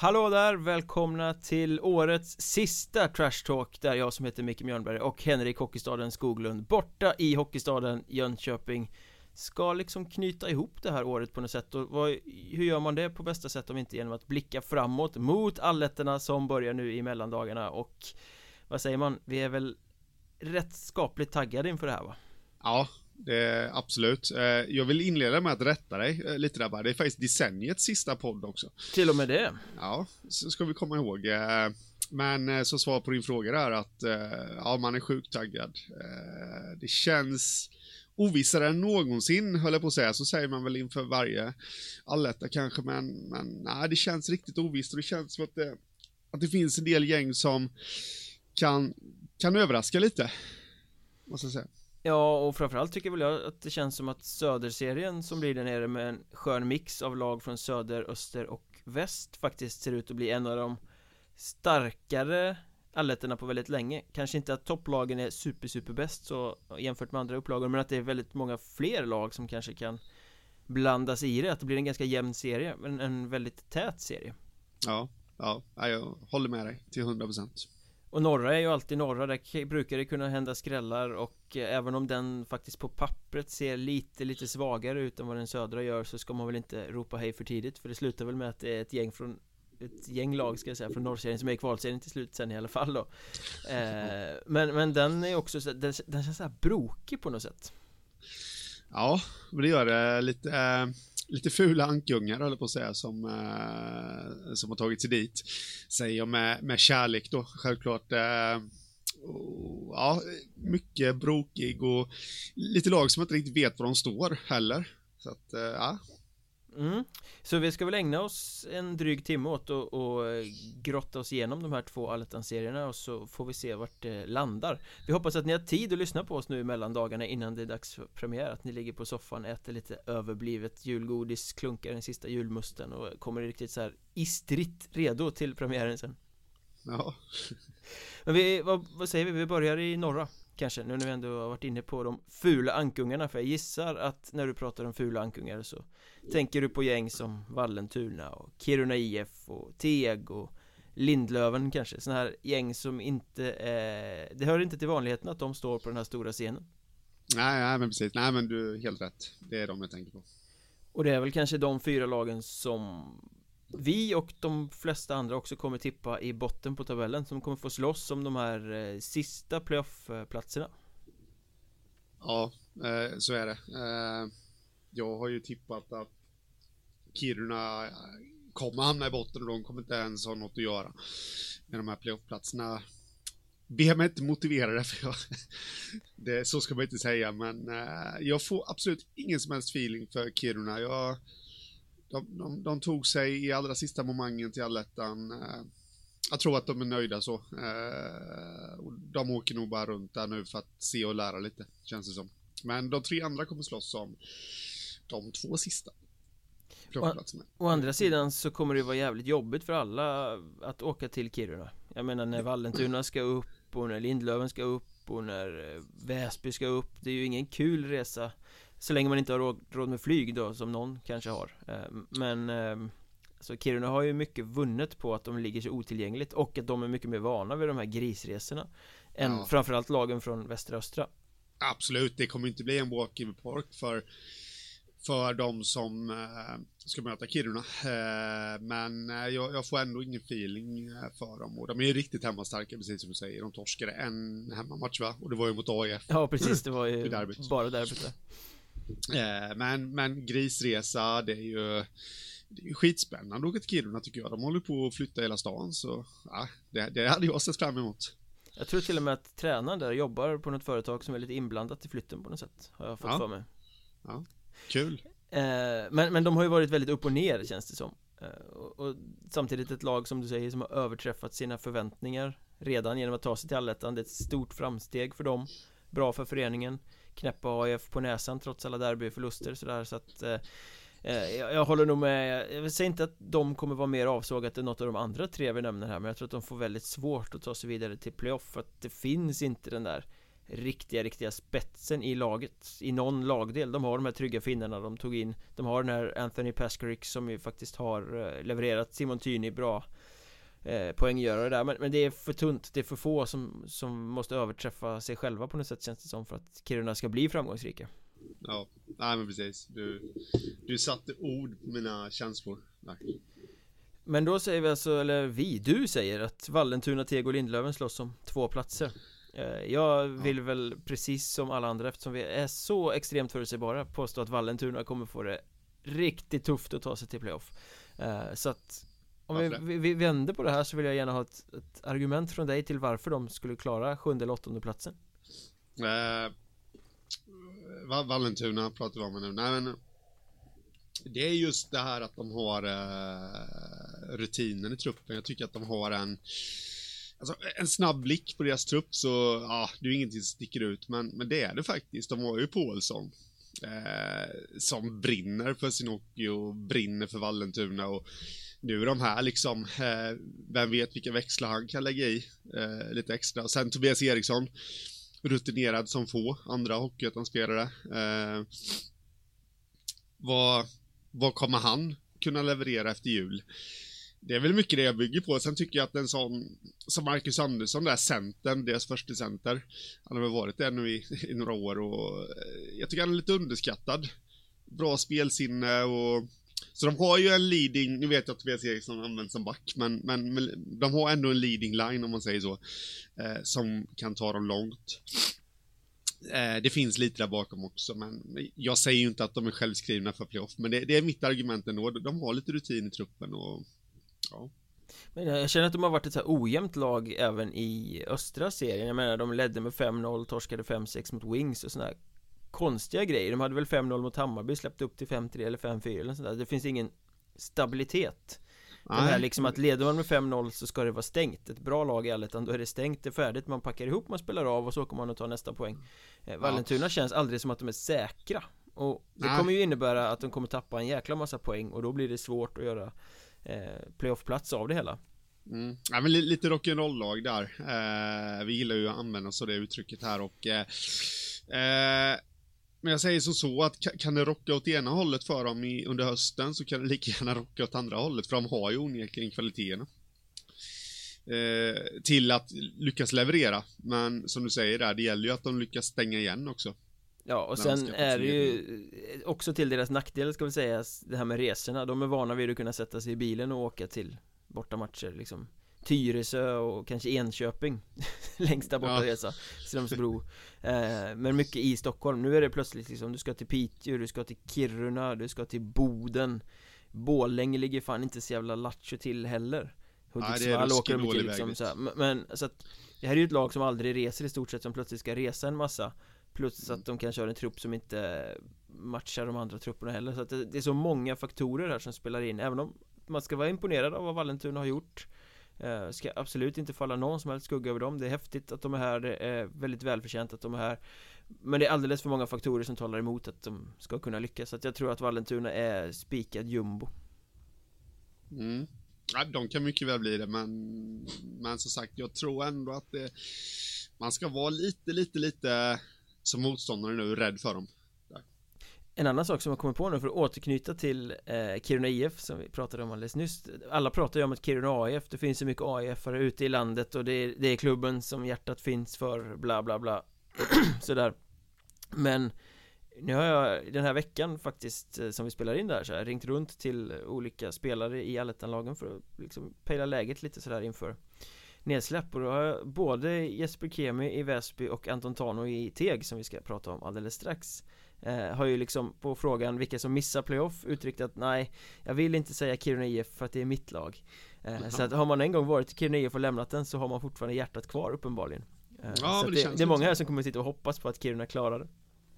Hallå där, välkomna till årets sista Trash Talk där jag som heter Micke Mjörnberg och Henrik Hockeystaden Skoglund borta i Hockeystaden Jönköping ska liksom knyta ihop det här året på något sätt och vad, hur gör man det på bästa sätt om inte genom att blicka framåt mot Alletterna som börjar nu i mellandagarna och vad säger man, vi är väl rätt skapligt taggade inför det här va? Ja, det, absolut. Eh, jag vill inleda med att rätta dig eh, lite där bara. Det är faktiskt decenniets sista podd också. Till och med det? Ja, så ska vi komma ihåg. Eh, men som svar på din fråga där att ja, man är sjukt taggad. Det känns ovissare än någonsin, höll jag på att säga. Så säger man väl inför varje alletta kanske, men, men nej, det känns riktigt ovisst och det känns som att det, att det finns en del gäng som kan, kan överraska lite. Måste jag säga. Ja, och framförallt tycker väl jag att det känns som att Söderserien som blir där nere med en skön mix av lag från söder, öster och väst faktiskt ser ut att bli en av de starkare alletterna på väldigt länge. Kanske inte att topplagen är super super bäst så jämfört med andra upplagor men att det är väldigt många fler lag som kanske kan blandas i det, att det blir en ganska jämn serie men en väldigt tät serie. Ja, ja, jag håller med dig till 100% och norra är ju alltid norra, där brukar det kunna hända skrällar och eh, även om den faktiskt på pappret ser lite, lite svagare ut än vad den södra gör så ska man väl inte ropa hej för tidigt för det slutar väl med att det är ett gäng från ett gäng lag ska jag säga från norrserien som är i kvalserien till slut sen i alla fall då. Eh, men, men den är också så, den, den känns såhär brokig på något sätt. Ja, men det gör det lite eh lite fula ankungar höll på att säga som, eh, som har tagit sig dit. Säger jag med, med kärlek då, självklart. Eh, och, ja, mycket brokig och lite lag som inte riktigt vet var de står heller. Så att, eh, ja, Mm. Så vi ska väl ägna oss en dryg timme åt och, och grotta oss igenom de här två serierna och så får vi se vart det landar Vi hoppas att ni har tid att lyssna på oss nu mellan dagarna innan det är dags för premiär Att ni ligger på soffan, äter lite överblivet julgodis, klunkar den sista julmusten och kommer riktigt så här istrigt redo till premiären sen Ja Men vi, vad, vad säger vi? Vi börjar i norra Kanske, nu när vi ändå har varit inne på de fula ankungarna För jag gissar att när du pratar om fula ankungar så Tänker du på gäng som Vallentuna och Kiruna IF och Teg och Lindlöven kanske. Sådana här gäng som inte är Det hör inte till vanligheten att de står på den här stora scenen. Nej, nej men precis, nej men du helt rätt. Det är de jag tänker på. Och det är väl kanske de fyra lagen som vi och de flesta andra också kommer tippa i botten på tabellen som kommer få slåss om de här eh, sista playoff-platserna. Ja, eh, så är det. Eh, Jag har ju tippat att Kiruna eh, kommer hamna i botten och de kommer inte ens ha något att göra med de här playoff-platserna. Be mig inte motivera det, för jag, det, så ska man inte säga, men eh, jag får absolut ingen som helst feeling för Kiruna. Jag, de, de, de, tog sig i allra sista momangen till allettan. Eh, jag tror att de är nöjda så. Eh, de åker nog bara runt där nu för att se och lära lite, känns det som. Men de tre andra kommer slåss om de två sista. Å, å andra sidan så kommer det vara jävligt jobbigt för alla att åka till Kiruna Jag menar när Vallentuna ska upp och när Lindlöven ska upp och när eh, Väsby ska upp Det är ju ingen kul resa så länge man inte har råd, råd med flyg då, som någon kanske har eh, Men eh, Så Kiruna har ju mycket vunnet på att de ligger så otillgängligt och att de är mycket mer vana vid de här grisresorna Än ja. framförallt lagen från västra östra Absolut, det kommer inte bli en walk-in park för för de som eh, ska möta Kiruna. Eh, men jag, får ändå ingen feeling för dem och de är ju riktigt hemmastarka precis som du säger. De torskade en hemmamatch va? Och det var ju mot AIF. Ja precis, det var ju bara derbyt där. Men, men grisresa, det är ju det är skitspännande att åka till Kiruna tycker jag. De håller på att flytta hela stan så ja, det, det hade jag sett fram emot. Jag tror till och med att tränaren där jobbar på något företag som är lite inblandat i flytten på något sätt. Har jag fått ja. för mig. Ja, kul. Eh, men, men de har ju varit väldigt upp och ner känns det som. Eh, och, och, samtidigt ett lag som du säger som har överträffat sina förväntningar redan genom att ta sig till allettan. Det är ett stort framsteg för dem. Bra för föreningen knäppa AIF på näsan trots alla derbyförluster sådär så att eh, eh, jag, jag, håller nog med, jag säger inte att de kommer vara mer avsågat än något av de andra tre vi nämner här Men jag tror att de får väldigt svårt att ta sig vidare till playoff för att det finns inte den där riktiga, riktiga spetsen i laget I någon lagdel, de har de här trygga finnarna de tog in. De har den här Anthony Paskaric som ju faktiskt har eh, levererat. Simon Tyni bra eh, poänggörare där men, men det är för tunt, det är för få som, som måste överträffa sig själva på något sätt känns det som för att Kiruna ska bli framgångsrika Ja, nej men precis. Du, du satte ord på mina känslor. Nej. Men då säger vi alltså, eller vi, du säger att Vallentuna, Teg och Lindlöven slåss om två platser eh, Jag vill väl precis som alla andra eftersom vi är så extremt förutsägbara påstå att Vallentuna kommer få det riktigt tufft att ta sig till playoff eh, Så att om vi, vi, vänder på det här så vill jag gärna ha ett, ett argument från dig till varför de skulle klara sjunde eller åttonde platsen eh, Vallentuna pratar vi om nu. Nej, men det är just det här att de har uh, rutinen i truppen. Jag tycker att de har en Alltså, en snabb blick på deras trupp så, ja, det är ju ingenting som sticker ut, men, men det är det faktiskt. De har ju Paulsson. Eh, som brinner för sin hockey och brinner för Vallentuna och nu är de här liksom, eh, vem vet vilka växlar han kan lägga i eh, lite extra. Och sen Tobias Eriksson rutinerad som få andra Hockeyettan-spelare. Eh, vad, vad kommer han kunna leverera efter jul? Det är väl mycket det jag bygger på. Sen tycker jag att en sån som Marcus Andersson, där centern, deras första center, han har väl varit där nu i, i några år och eh, jag tycker han är lite underskattad. Bra spelsinne och så de har ju en leading, nu vet jag att Tobias Eriksson används som back, men, men, men, de har ändå en leading line om man säger så, eh, som kan ta dem långt. Eh, det finns lite där bakom också, men jag säger ju inte att de är självskrivna för playoff, men det, det är mitt argument ändå. De har lite rutin i truppen och ja. Men jag känner att de har varit ett så här ojämnt lag även i östra serien Jag menar de ledde med 5-0, torskade 5-6 mot Wings och sådär konstiga grejer De hade väl 5-0 mot Hammarby, släppte upp till 5-3 eller 5-4 eller sånt där. Det finns ingen stabilitet Det här liksom att leder man med 5-0 så ska det vara stängt Ett bra lag i allettan, då är det stängt, det är färdigt Man packar ihop, man spelar av och så kommer man att ta nästa poäng eh, Vallentuna ja. känns aldrig som att de är säkra Och det Nej. kommer ju innebära att de kommer tappa en jäkla massa poäng Och då blir det svårt att göra eh, playoffplats av det hela Mm. Ja, men lite rock'n'roll-lag där. Eh, vi gillar ju att använda oss av det uttrycket här och eh, eh men jag säger som så att kan det rocka åt ena hållet för dem i, under hösten så kan det lika gärna rocka åt andra hållet för de har ju onekligen kvaliteterna. Eh, till att lyckas leverera. Men som du säger där, det gäller ju att de lyckas stänga igen också. Ja, och sen är det ju också till deras nackdel ska vi säga det här med resorna. De är vana vid att kunna sätta sig i bilen och åka till bortamatcher liksom. Tyresö och kanske Enköping Längsta bortaresa ja. Strömsbro. Eh, Men mycket i Stockholm. Nu är det plötsligt liksom Du ska till Piteå, du ska till Kiruna, du ska till Boden. Borlänge ligger fan inte så jävla lattjo till heller. Hudiksvall åker de till liksom så här. Men så att Det här är ju ett lag som aldrig reser i stort sett Som plötsligt ska resa en massa. Plus mm. att de kanske har en trupp som inte matchar de andra trupperna heller. Så att det, det är så många faktorer här som spelar in. Även om man ska vara imponerad av vad Vallentuna har gjort Eh, ska absolut inte falla någon som helst skugga över dem. Det är häftigt att de är här, det är väldigt välförtjänt att de är här. Men det är alldeles för många faktorer som talar emot att de ska kunna lyckas. Så att jag tror att Vallentuna är spikad jumbo. Mm. Ja, de kan mycket väl bli det men Men som sagt, jag tror ändå att det Man ska vara lite, lite, lite Som motståndare nu, rädd för dem en annan sak som jag kommer på nu för att återknyta till eh, Kiruna IF som vi pratade om alldeles nyss. Alla pratar ju om att Kiruna AIF, det finns så mycket AIF-are ute i landet och det är, det är klubben som hjärtat finns för bla bla bla. Sådär. Men nu har jag den här veckan faktiskt eh, som vi spelar in där så här, ringt runt till olika spelare i allettanlagen för att liksom pejla läget lite sådär inför nedsläpp. Och då har jag både Jesper Kemi i Väsby och Anton Tano i Teg som vi ska prata om alldeles strax eh, Har ju liksom på frågan vilka som missar playoff uttryckt att nej Jag vill inte säga Kiruna IF för att det är mitt lag. Eh, Så att har man en gång varit Kiruna IF och lämnat den så har man fortfarande hjärtat kvar uppenbarligen. Eh, ja, så det, det, det, är många här som kommer sitta och hoppas på att Kiruna klarar det.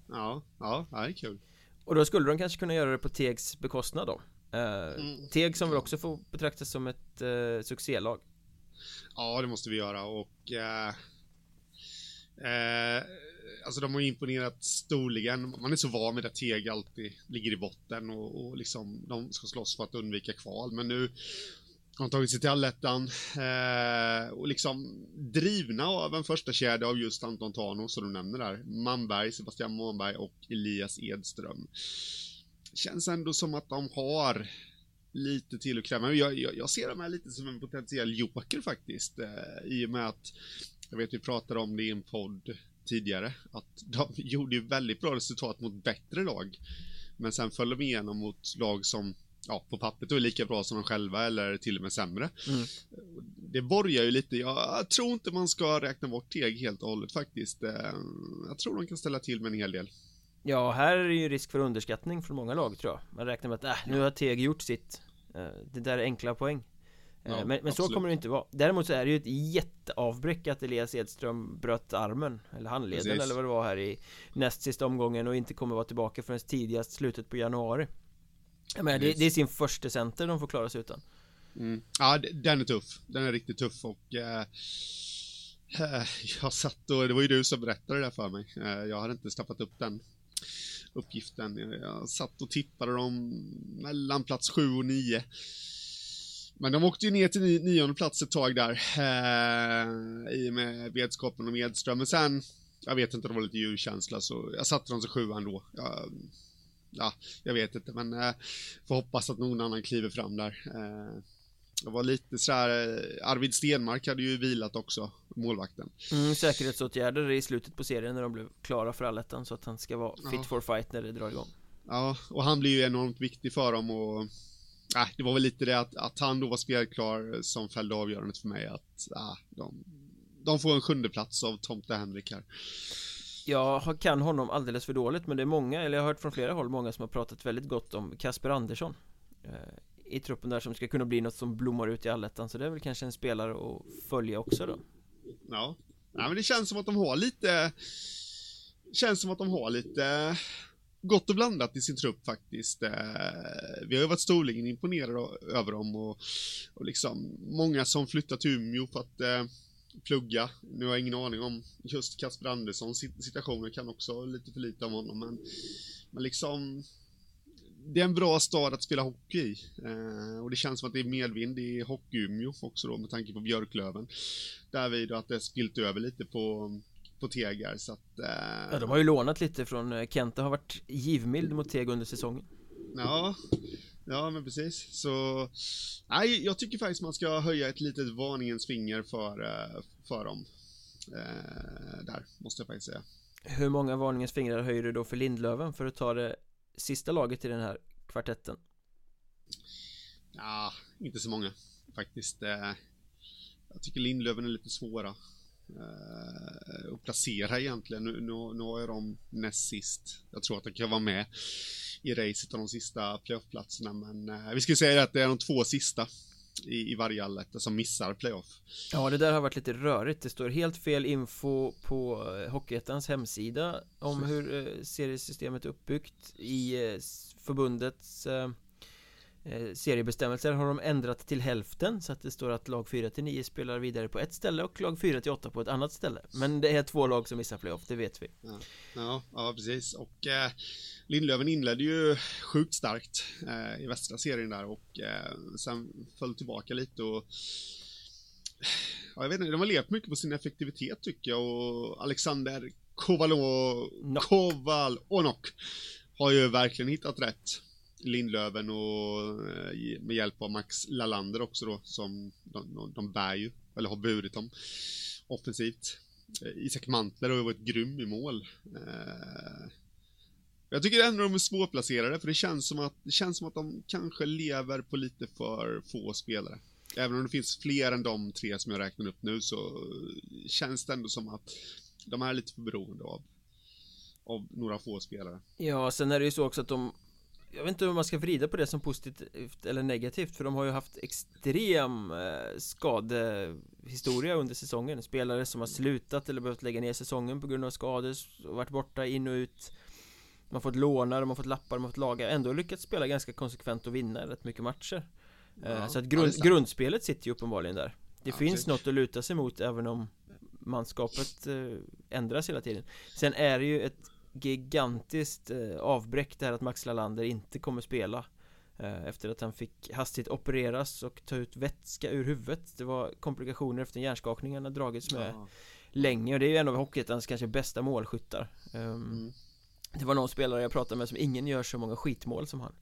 Ja, ja, det är kul. Och då skulle de kanske kunna göra det på Tegs bekostnad då. Eh, mm. Teg som väl också får betraktas som ett eh, succélag. Ja, det måste vi göra och eh, Alltså de har imponerat storligen. Man är så van vid att Teg alltid ligger i botten och, och liksom de ska slåss för att undvika kval. Men nu har de tagit sig till allettan eh, och liksom drivna av en första kedja av just Anton Tano som du nämner där. Manberg, Sebastian Manberg och Elias Edström. Känns ändå som att de har lite till att kräva. Jag, jag, jag ser dem här lite som en potentiell joker faktiskt. Eh, I och med att, jag vet vi pratade om det i en podd tidigare, att de gjorde ju väldigt bra resultat mot bättre lag. Men sen föll de igenom mot lag som ja, på pappret är lika bra som de själva eller till och med sämre. Mm. Det borgar ju lite, jag tror inte man ska räkna bort Teg helt och hållet faktiskt. Eh, jag tror de kan ställa till med en hel del. Ja, här är det ju risk för underskattning från många lag tror jag. Man räknar med att äh, nu har Teg gjort sitt. Eh, det där är enkla poäng. Eh, ja, men, men så kommer det inte vara. Däremot så är det ju ett jätteavbräck att Elias Edström bröt armen. Eller handleden Precis. eller vad det var här i näst sista omgången och inte kommer vara tillbaka förrän tidigast slutet på januari. Men det, det, är sin första center de får klara sig utan. Mm. Ja, den är tuff. Den är riktigt tuff och eh, eh, Jag satt och, det var ju du som berättade det för mig. Eh, Jag hade inte stappat upp den uppgiften. Jag satt och tippade dem mellan plats 7 och 9 men de åkte ju ner till nionde plats ett tag där eh, I och med vetskapen om Edström, men sen Jag vet inte, det var lite djurkänsla så jag satte dem som sjua ändå jag, ja, jag vet inte, men eh, får hoppas att någon annan kliver fram där. Eh, det var lite sådär, eh, Arvid Stenmark hade ju vilat också, målvakten. Mm, säkerhetsåtgärder i slutet på serien när de blev klara för allettan så att han ska vara fit ja. for fight när det drar igång. Ja, och han blir ju enormt viktig för dem och äh, det var väl lite det att, att han då var spelklar som fällde avgörandet för mig att äh, de, de får en sjunde plats av Tomte Henrik här. Jag kan honom alldeles för dåligt men det är många, eller jag har hört från flera håll, många som har pratat väldigt gott om Kasper Andersson eh, I truppen där som ska kunna bli något som blommar ut i allettan så det är väl kanske en spelare att följa också då Ja, ja men det känns som att de har lite Känns som att de har lite Gott och blandat i sin trupp faktiskt. Eh, vi har ju varit storligen imponerade över dem och, och liksom många som flyttat till Umeå för att eh, plugga. Nu har jag ingen aning om just Kasper Anderssons situation, jag kan också lite för lite om honom, men, men liksom det är en bra stad att spela hockey i. Eh, och det känns som att det är medvind i Hockey-Umeå också då med tanke på Björklöven. Därvid att det spilt över lite på på Tegar så att eh... Ja de har ju lånat lite från eh, Kenta har varit givmild mot Teg under säsongen Ja Ja, men precis. Så, nej, jag tycker faktiskt man ska höja ett litet varningens finger för, eh, för dem. Eh, där, måste jag faktiskt säga. Hur många varningens fingrar höjer du då för Lindlöven för att ta det sista laget i den här kvartetten? Ja, inte så många faktiskt. Eh, jag tycker Lindlöven är lite svåra att placera egentligen. Nu, nu, nu jag dem näst sist. Jag tror att de kan vara med i racet av de sista playoffplatserna. Men eh, vi ska säga att det är de två sista i, i varje alletta som missar playoff. Ja, det där har varit lite rörigt. Det står helt fel info på eh, Hockeyettans hemsida om hur eh, seriesystemet är uppbyggt i eh, förbundets eh, seriebestämmelser har de ändrat till hälften så att det står att lag 4 till 9 spelar vidare på ett ställe och lag 4 till 8 på ett annat ställe. Men det är två lag som missar playoff, det vet vi. Ja, ja, ja precis. Och eh, Lindlöven inledde ju sjukt starkt eh, i västra serien där och eh, sen föll tillbaka lite och Ja, jag vet inte, de har levt mycket på sin effektivitet tycker jag. Och Alexander Kovalo, no. Kovalonok har ju verkligen hittat rätt Lindlöven och eh, med hjälp av Max Lalander också då som de, de bär ju, eller har burit dem offensivt. Eh, Isak Mantler har ju varit grym i mål. Eh, jag tycker ändå de är svårplacerade för det känns som att, det känns som att de kanske lever på lite för få spelare. Även om det finns fler än de tre som jag räknar upp nu så känns det ändå som att de är lite för beroende av av några få spelare. Ja, sen är det ju så också att de jag vet inte hur man ska vrida på det som positivt eller negativt för de har ju haft extrem eh, skadehistoria under säsongen. Spelare som har slutat eller behövt lägga ner säsongen på grund av skador och varit borta in och ut. De har fått låna, de har fått lappa, de har fått laga. Ändå lyckats spela ganska konsekvent och vinna rätt mycket matcher. Eh, ja, Så att grund, grundspelet sitter ju uppenbarligen där. Det ja, finns något att luta sig mot även om manskapet eh, ändras hela tiden. Sen är det ju ett gigantiskt eh, avbräck det här att Max Lalander inte kommer spela eh, Efter att han fick hastigt opereras och ta ut vätska ur huvudet Det var komplikationer efter en hjärnskakning han dragits med ja. länge och det är ju en av Hockeyettans kanske bästa målskyttar um, mm. Det var någon spelare jag pratade med som ingen gör så många skitmål som han.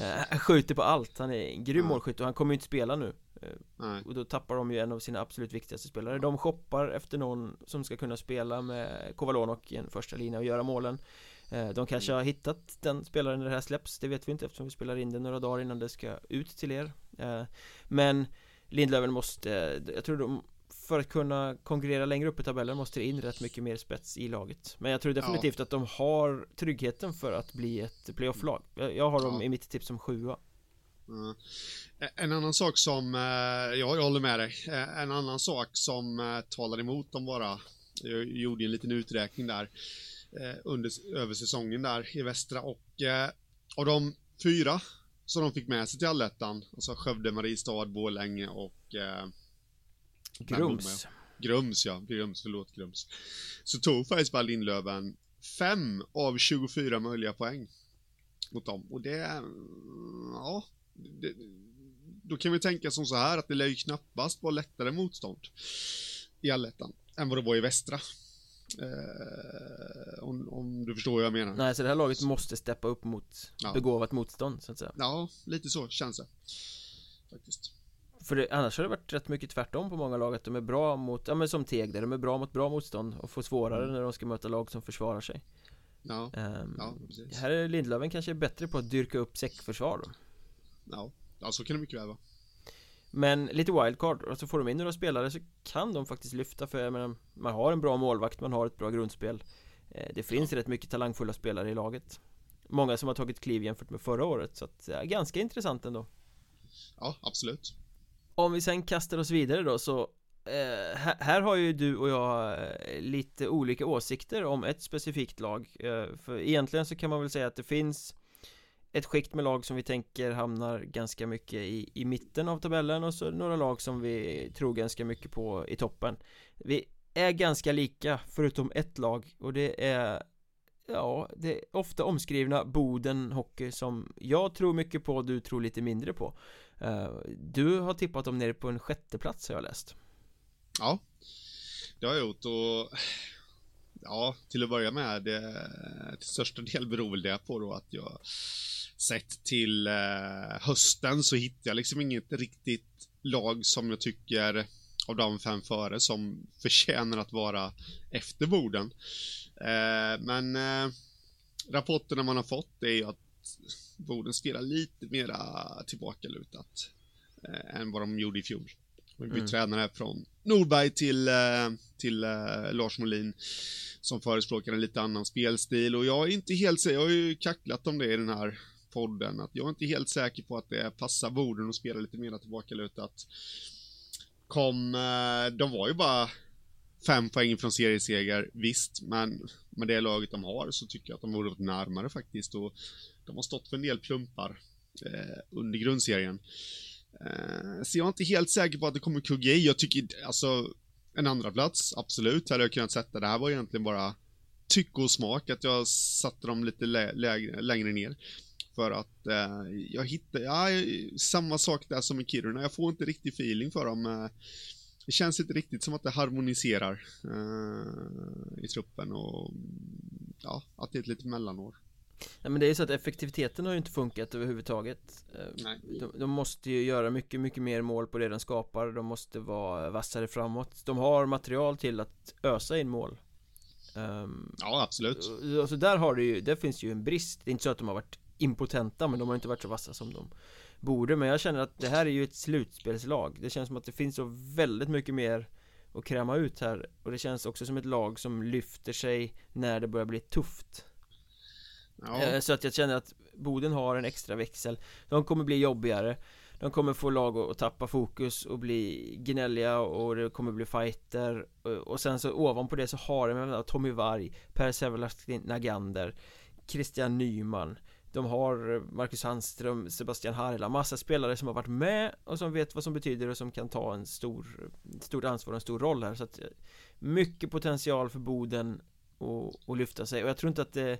Uh, Han skjuter på allt, han är en grym ja. målskytt och han kommer ju inte spela nu. Uh, Och då tappar de ju en av sina absolut viktigaste spelare. De shoppar efter någon som ska kunna spela med Kovalonok i en första linje och göra målen. Uh, De kanske har hittat den spelaren när det här släpps. Det vet vi inte eftersom vi spelar in det några dagar innan det ska ut till er. Men Lindlöven måste, jag tror de för att kunna konkurrera längre upp i tabellen måste det in rätt mycket mer spets i laget Men jag tror definitivt ja. att de har tryggheten för att bli ett playoff-lag Jag har dem ja. i mitt tips som sjua mm. En annan sak som, eh, ja jag håller med dig, eh, en annan sak som eh, talar emot dem bara Jag gjorde en liten uträkning där under, över säsongen där i västra och av de fyra som de fick med sig till allettan, alltså Skövde, Mariestad, Borlänge och Grums. Grums ja, Grums, förlåt Grums. Så tog faktiskt bara Lindlöven 5 av 24 möjliga poäng Mot dem, och det, ja det, Då kan vi tänka som så här att det lär ju knappast vara lättare motstånd I allettan än vad det var i västra. Eh, om, om, du förstår vad jag menar. Nej, så det här laget måste steppa upp mot ja. begåvat motstånd så att säga. Ja, lite så känns det. Faktiskt för det, annars har det varit rätt mycket tvärtom på många lag att de är bra mot, ja men som Teg där, de är bra mot bra motstånd och får svårare mm. när de ska möta lag som försvarar sig. Ja, um, ja precis. Här är Lindlöven kanske bättre på att dyrka upp säckförsvar då. Ja, ja så kan det mycket väl vara. Men lite wildcard, och så får de in några spelare så kan de faktiskt lyfta för jag menar, man har en bra målvakt, man har ett bra grundspel. Eh, Det finns ja. rätt mycket talangfulla spelare i laget. Många som har tagit kliv jämfört med förra året så att, ja, ganska intressant ändå. Ja, absolut om vi sen kastar oss vidare då så eh, här, har ju du och jag eh, lite olika åsikter om ett specifikt lag. Eh, För egentligen så kan man väl säga att det finns ett skikt med lag som vi tänker hamnar ganska mycket i, i mitten av tabellen och så några lag som vi tror ganska mycket på i toppen. Vi är ganska lika förutom ett lag och det är Ja, det är ofta omskrivna Boden Hockey som jag tror mycket på och du tror lite mindre på. Eh, du har tippat dem nere på en sjätte plats har jag läst Ja Det har jag gjort och Ja, till att börja med det, till största del beror väl det på då att jag Sett till eh, hösten så hittar jag liksom inget riktigt lag som jag tycker av de fem före som förtjänar att vara efter borden. Eh, men eh, rapporterna man har fått är ju att Boden spelar lite mera tillbakalutat eh, än vad de gjorde i fjol. Vi mm. tränare från Norberg till, eh, till eh, Lars Molin som förespråkar en lite annan spelstil och jag är inte helt säker, jag har ju kacklat om det i den här podden, att jag är inte helt säker på att det passar Boden att spela lite mera tillbakalutat. Kom, eh, de var ju bara fem poäng från serieseger, visst, men med det laget de har så tycker jag att de borde varit närmare faktiskt och de har stått för en del plumpar eh, under grundserien. Eh, så jag är inte helt säker på att det kommer kugga i. Jag tycker, alltså, en andra plats absolut, hade jag kunnat sätta. Det här var egentligen bara tycke och smak, att jag satte dem lite lä lägre, längre ner. För att eh, jag hittar, ja, samma sak där som i Kiruna, jag får inte riktigt feeling för dem. Eh, det känns inte riktigt som att det harmoniserar eh, i truppen och ja, att det är ett litet mellanår. Nej men det är ju så att effektiviteten har ju inte funkat överhuvudtaget. Eh. De, de, måste ju göra mycket, mycket mer mål på det de skapar. De måste vara vassare framåt. De har material till att ösa in mål. Um, Ja, absolut. Och så där har det ju, där finns ju en brist. Det är inte så att de har varit impotenta men de har inte varit så vassa som de borde. Men jag känner att det här är ju ett slutspelslag. Det känns som att det finns så väldigt mycket mer att kräma ut här. Och det känns också som ett lag som lyfter sig när det börjar bli tufft ja. Eh, så att jag känner att Boden har en extra växel. De kommer bli jobbigare. De kommer få lag att tappa fokus och bli gnälliga och det kommer bli fighter. Eh, och sen så ovanpå det så har de Tommy Varg Per Sevelastin Nagander Christian Nyman. De har Marcus Sandström, Sebastian Harila, massa spelare som har varit med och som vet vad som betyder och som kan ta en stor, stort ansvar och en stor roll här. Så att eh, Mycket potential för Boden att lyfta sig. Och jag tror inte att det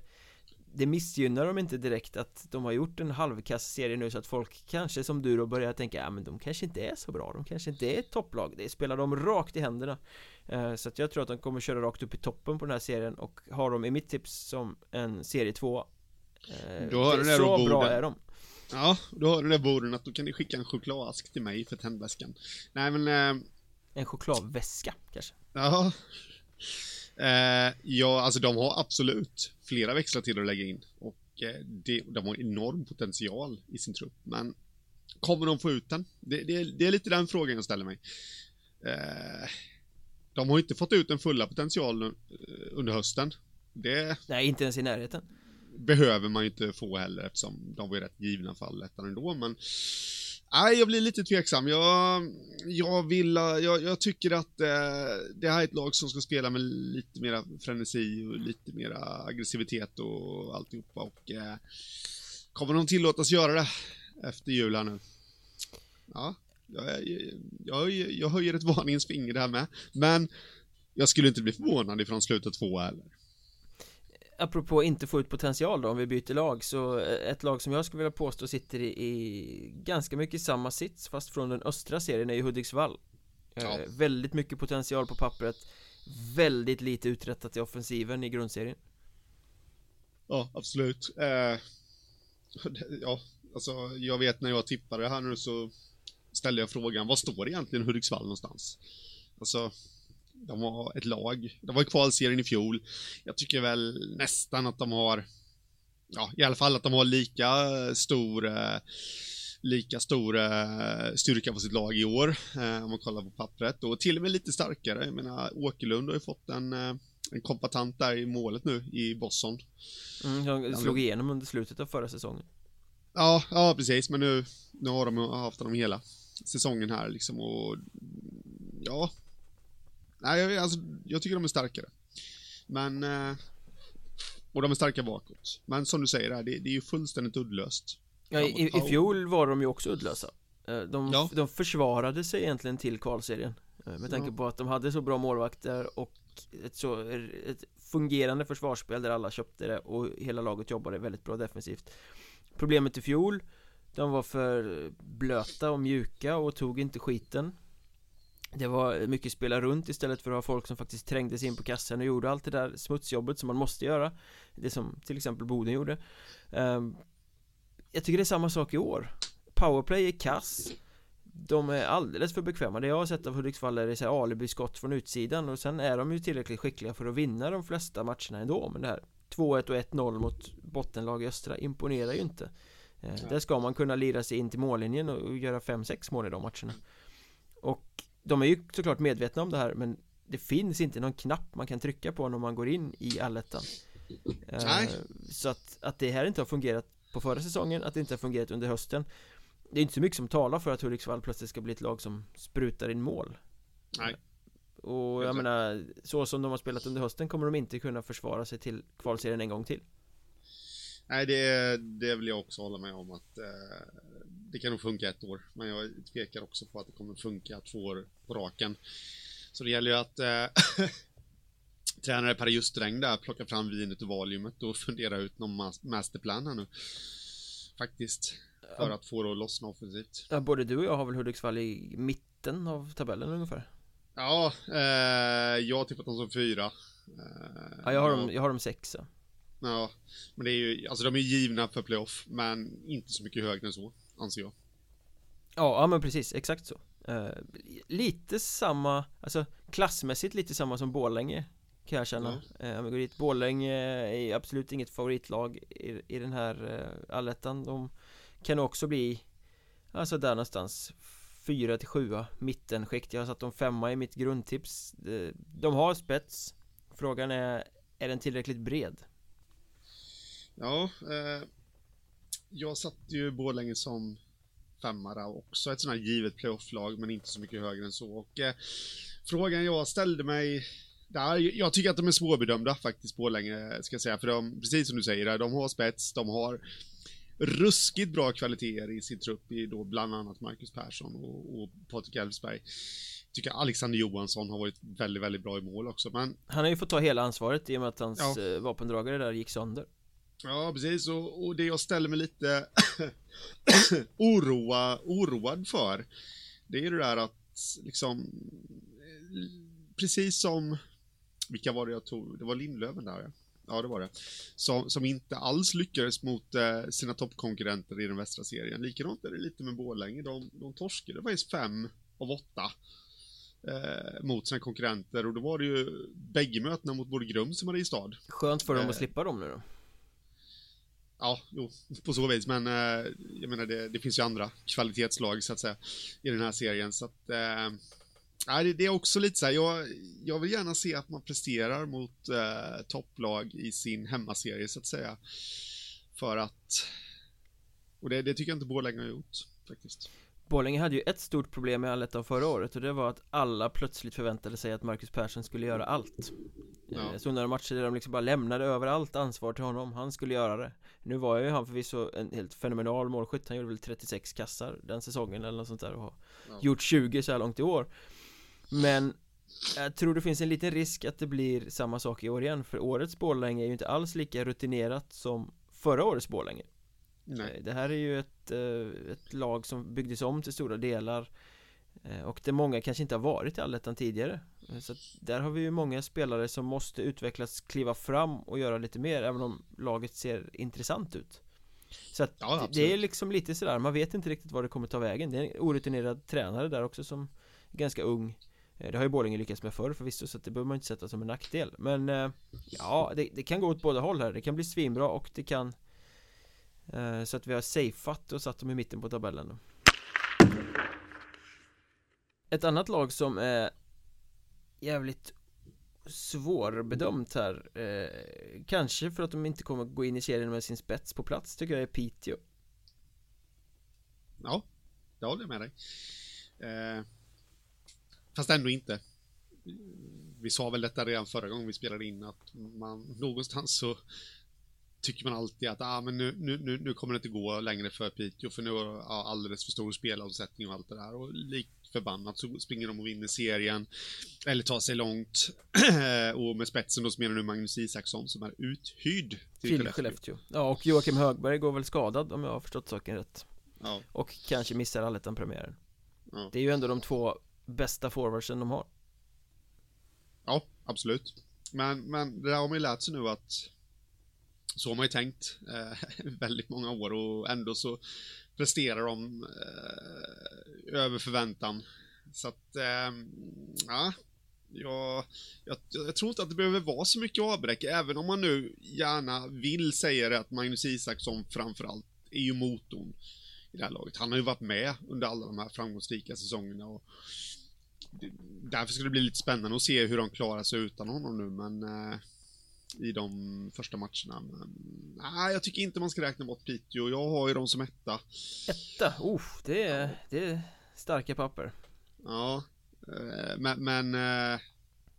det missgynnar dem inte direkt att de har gjort en halvkass serie nu så att folk kanske som du då börjar tänka ja men de kanske inte är så bra, de kanske inte är ett topplag, det spelar dem rakt i händerna. Eh, Så att jag tror att de kommer köra rakt upp i toppen på den här serien och har de i mitt tips som en serie 2 eh, Då har du Så bra är de. Ja, då har du det borden att då kan ni skicka en chokladask till mig för tändväskan. Nej men eh... En chokladväska kanske? Ja. Eh, ja, alltså de har absolut flera växlar till att lägga in. Och eh, det, de har enorm potential i sin trupp. Men kommer de få ut den? Det, det, det är lite den frågan jag ställer mig. Eh, de har inte fått ut den fulla potentialen eh, under hösten. Det... Nej, inte ens i närheten. Behöver man ju inte få heller eftersom de var ju rätt givna för allettan ändå, men Nej, jag blir lite tveksam. Jag, jag vill, eh, jag, jag tycker att eh, det här är ett lag som ska spela med lite mera frenesi och lite mera aggressivitet och alltihopa och eh, kommer de tillåtas göra det efter jul här nu? Ja, jag, jag, jag höjer ett varningens finger där med, men jag skulle inte bli förvånad ifrån slutet två heller apropå inte få ut potential då om vi byter lag så eh, ett lag som jag skulle vilja påstå sitter i, i ganska mycket samma sits fast från den östra serien är ju Hudiksvall eh, ja. eh, Väldigt mycket potential på pappret Väldigt lite uträttat i offensiven i grundserien Ja, absolut eh, Ja, alltså jag vet när jag tippade här nu så ställde jag frågan, vad står egentligen Hudiksvall någonstans? Alltså de har ett lag. De var i kvalserien i fjol. Jag tycker väl nästan att de har, ja, i alla fall att de har lika stor, eh, lika stor eh, styrka på sitt lag i år, eh, om man kollar på pappret. Och till och med lite starkare. Jag menar, Åkerlund har ju fått en, en kompatant där i målet nu, i Boston. Mm, de slog igenom under slutet av förra säsongen. Ja, ja precis, men nu, nu har de haft honom hela säsongen här liksom och ja, Nej, jag, alltså, jag tycker de är starkare. Men... Eh, och de är starka bakåt. Men som du säger, det, det är ju fullständigt uddlöst. Ja, i, i fjol var de ju också uddlösa. Eh, de, ja. de försvarade sig egentligen till kvalserien. Eh, med tanke ja. på att de hade så bra målvakter och ett så ett fungerande försvarsspel där alla köpte det och hela laget jobbade väldigt bra defensivt. Problemet i fjol De var för blöta och mjuka och tog inte skiten det var mycket spela runt istället för att ha folk som faktiskt trängde sig in på kassen och gjorde allt det där smutsjobbet som man måste göra. Det som till exempel Boden gjorde. Ehm, Jag tycker det är samma sak i år. Powerplay är kass. De är alldeles för bekväma. Det jag har sett av Hudiksvall är det så alibi-skott från utsidan och sen är de ju tillräckligt skickliga för att vinna de flesta matcherna ändå. Men det här 2-1 och 1-0 mot bottenlag i östra imponerar ju inte. Ehm, där ska man kunna lira sig in till mållinjen och göra 5-6 mål i de matcherna. Och de är ju såklart medvetna om det här men det finns inte någon knapp man kan trycka på när man går in i allettan. Nej. Så att, att det här inte har fungerat på förra säsongen, att det inte har fungerat under hösten. Det är inte så mycket som talar för att Hudiksvall plötsligt ska bli ett lag som sprutar in mål. Nej. Och jag menar, så som de har spelat under hösten kommer de inte kunna försvara sig till kvalserien en gång till. Nej, det, det vill jag också hålla med om att eh, det kan nog funka ett år, men jag tvekar också på att det kommer funka två år på raken. Så det gäller ju att eh, tränare Per Justräng där plocka fram vinet och valiumet och fundera ut någon masterplan här nu. Faktiskt. För att få det att lossna offensivt. Ja, både du och jag har väl Hudiksvall i mitten av tabellen ungefär? Ja, eh, jag har tippat dem som fyra. Eh, ja, jag har, dem, jag har dem sexa. Ja, men det är ju, alltså de är givna för playoff, men inte så mycket högre än så anser jag. Ja, ja men precis, exakt så. Uh, Lite samma, alltså klassmässigt lite samma som Borlänge Kan jag känna. Mm. uh, Om vi går dit, Borlänge är absolut inget favoritlag i, i den här uh, allettan. De kan också bli Alltså där någonstans Fyra till sjua, mittenskikt. Jag har satt dem femma i mitt grundtips. De, de har spets. Frågan är, är den tillräckligt bred? Ja, eh, jag satt ju Borlänge som femma också, ett sånt här givet playoff-lag, men inte så mycket högre än så. Och eh, frågan jag ställde mig där, jag tycker att de är svårbedömda faktiskt, Borlänge, ska jag säga, för de, precis som du säger, de har spets, de har ruskigt bra kvaliteter i sin trupp, i då bland annat Marcus Persson och, och Patrik Elfsberg. Tycker Alexander Johansson har varit väldigt, väldigt bra i mål också, men... Han har ju fått ta hela ansvaret i och med att hans ja. Eh, vapendragare där gick sönder. Ja, precis. Och, och det jag ställer mig lite oroa, oroad för, det är det där att liksom, precis som, vilka var det jag tog? Det var Lindlöven där ja. Ja, det var det. Som, som inte alls lyckades mot eh, sina toppkonkurrenter i den västra serien. Likadant är det lite med Borlänge. De, de torskade faktiskt fem av åtta eh, mot sina konkurrenter och då var det ju bägge mötena mot både Grums och Mariestad. Skönt för dem eh, att slippa dem nu då. Ja, jo, på så vis, men eh, jag menar det, det, finns ju andra kvalitetslag så att säga i den här serien så att eh, Nej, det är också lite så här, jag, jag vill gärna se att man presterar mot eh, topplag i sin hemmaserie så att säga. För att, och det, det tycker jag inte Borlänge har gjort faktiskt. Borlänge hade ju ett stort problem med allettan förra året och det var att alla plötsligt förväntade sig att Marcus Persson skulle göra allt ja. Jag såg några matcher där de liksom bara lämnade över allt ansvar till honom, han skulle göra det Nu var ju han förvisso en helt fenomenal målskytt, han gjorde väl 36 kassar den säsongen eller något sånt där och har ja. gjort 20 så här långt i år Men jag tror det finns en liten risk att det blir samma sak i år igen För årets Borlänge är ju inte alls lika rutinerat som förra årets Borlänge Nej. Eh, det här är ju ett, eh, ett lag som byggdes om till stora delar eh, Och det många kanske inte har varit i allettan tidigare. Så där har vi ju många spelare som måste utvecklas, kliva fram och göra lite mer Även om laget ser intressant ut. Så att ja, det är liksom lite sådär, man vet inte riktigt vad det kommer ta vägen. Det är en orutinerad tränare där också som är ganska ung. Det har ju Borlänge lyckats med förr förvisso så det behöver man inte sätta som en nackdel. Men ja, det, det, kan gå åt båda håll här. Det kan bli svinbra och det kan Eh, så att vi har safeat och satt dem i mitten på tabellen då. Ett annat lag som är jävligt svårbedömt här eh, Kanske för att de inte kommer gå in i serien med sin spets på plats tycker jag är Piteå Ja, det håller jag med dig eh, Fast ändå inte. Vi sa väl detta redan förra gången vi spelade in att man någonstans så tycker man alltid att ah, men nu, nu, nu, nu kommer det inte gå längre för Piteå för nu har ja, alldeles för stor spelavsättning och allt det där och lik förbannat så springer de och vinner serien eller tar sig långt och med spetsen då så menar nu Magnus Isaksson som är uthyrd till, till. Skellefteå. Ja och Joakim Högberg går väl skadad om jag har förstått saken rätt. Ja. Och kanske missar allettan-premiären. Ja. Det är ju ändå de två bästa forwardsen de har. Ja, absolut. Men, men det där har man ju lärt sig nu att så har man ju tänkt eh, väldigt många år och ändå så presterar de eh, över förväntan. Så att, eh, ja, jag, jag, jag, tror inte att det behöver vara så mycket avbräck, även om man nu gärna vill säga det att Magnus Isaksson framförallt är ju motorn i det här laget. Han har ju varit med under alla de här framgångsrika säsongerna och därför ska det bli lite spännande att se hur de klarar sig utan honom nu, men eh, i de första matcherna. Men, nej, jag tycker inte man ska räkna bort Piteå. Jag har ju dem som etta. Etta? Oh, det är, det är starka papper. Ja, eh, men, men eh,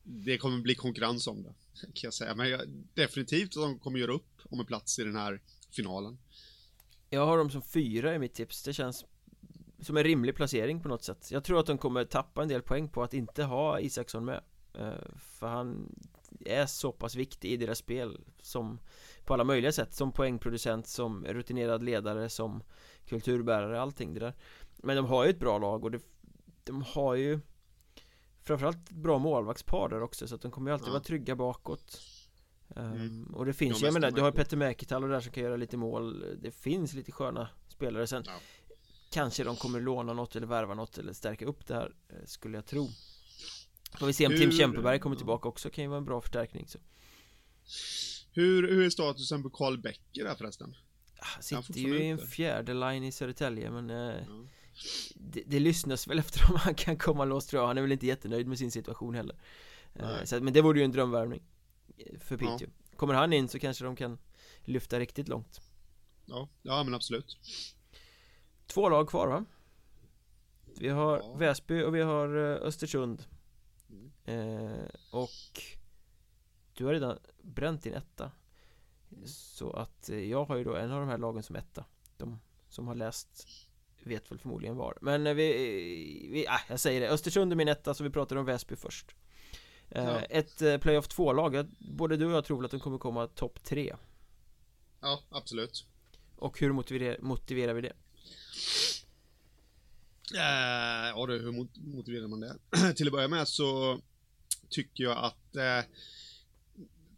det kommer bli konkurrens om det, kan jag säga. Men jag, definitivt att de kommer göra upp om en plats i den här finalen. Jag har dem som fyra i mitt tips. Det känns som en rimlig placering på något sätt Jag tror att de kommer tappa en del poäng på att inte ha Isaksson med eh, För han är så pass viktig i deras spel som på alla möjliga sätt Som poängproducent, som rutinerad ledare, som kulturbärare, allting det där Men de har ju ett bra lag och det, de har ju Framförallt bra målvaktspar där också så att de kommer ju alltid ja. vara trygga bakåt mm. um, Och det finns ju, jag menar, du har Petter Mäkitalo där som kan göra lite mål Det finns lite sköna spelare sen ja. Kanske de kommer låna något eller värva något eller stärka upp det här eh, Skulle jag tro Får vi se om hur... Tim Kempeberg kommer tillbaka också, kan ju vara en bra förstärkning så. Hur, hur är statusen på Karl Bäcker där förresten? Han sitter ju i en fjärde line i Södertälje men eh, ja. det, det lyssnas väl efter om han kan komma loss tror jag Han är väl inte jättenöjd med sin situation heller eh, så, Men det vore ju en drömvärvning eh, För Piteå ja. Kommer han in så kanske de kan lyfta riktigt långt Ja, ja men absolut Två lag kvar va? Vi har ja. Väsby och vi har eh, Östersund. Eh, Och Du har redan bränt din etta. Så att eh, jag har ju då en av de här lagen som etta. De som har läst Vet väl förmodligen var. Men eh, vi, vi äh, jag säger det. Östersund är min etta så vi pratar om Väsby först. Eh, ja. Ett playoff 2-lag Både du och jag tror väl att de kommer komma topp 3 Ja, absolut. Och hur motiverar, motiverar vi det? Eh, ja du, hur motiverar man det? Till att börja med så tycker jag att eh,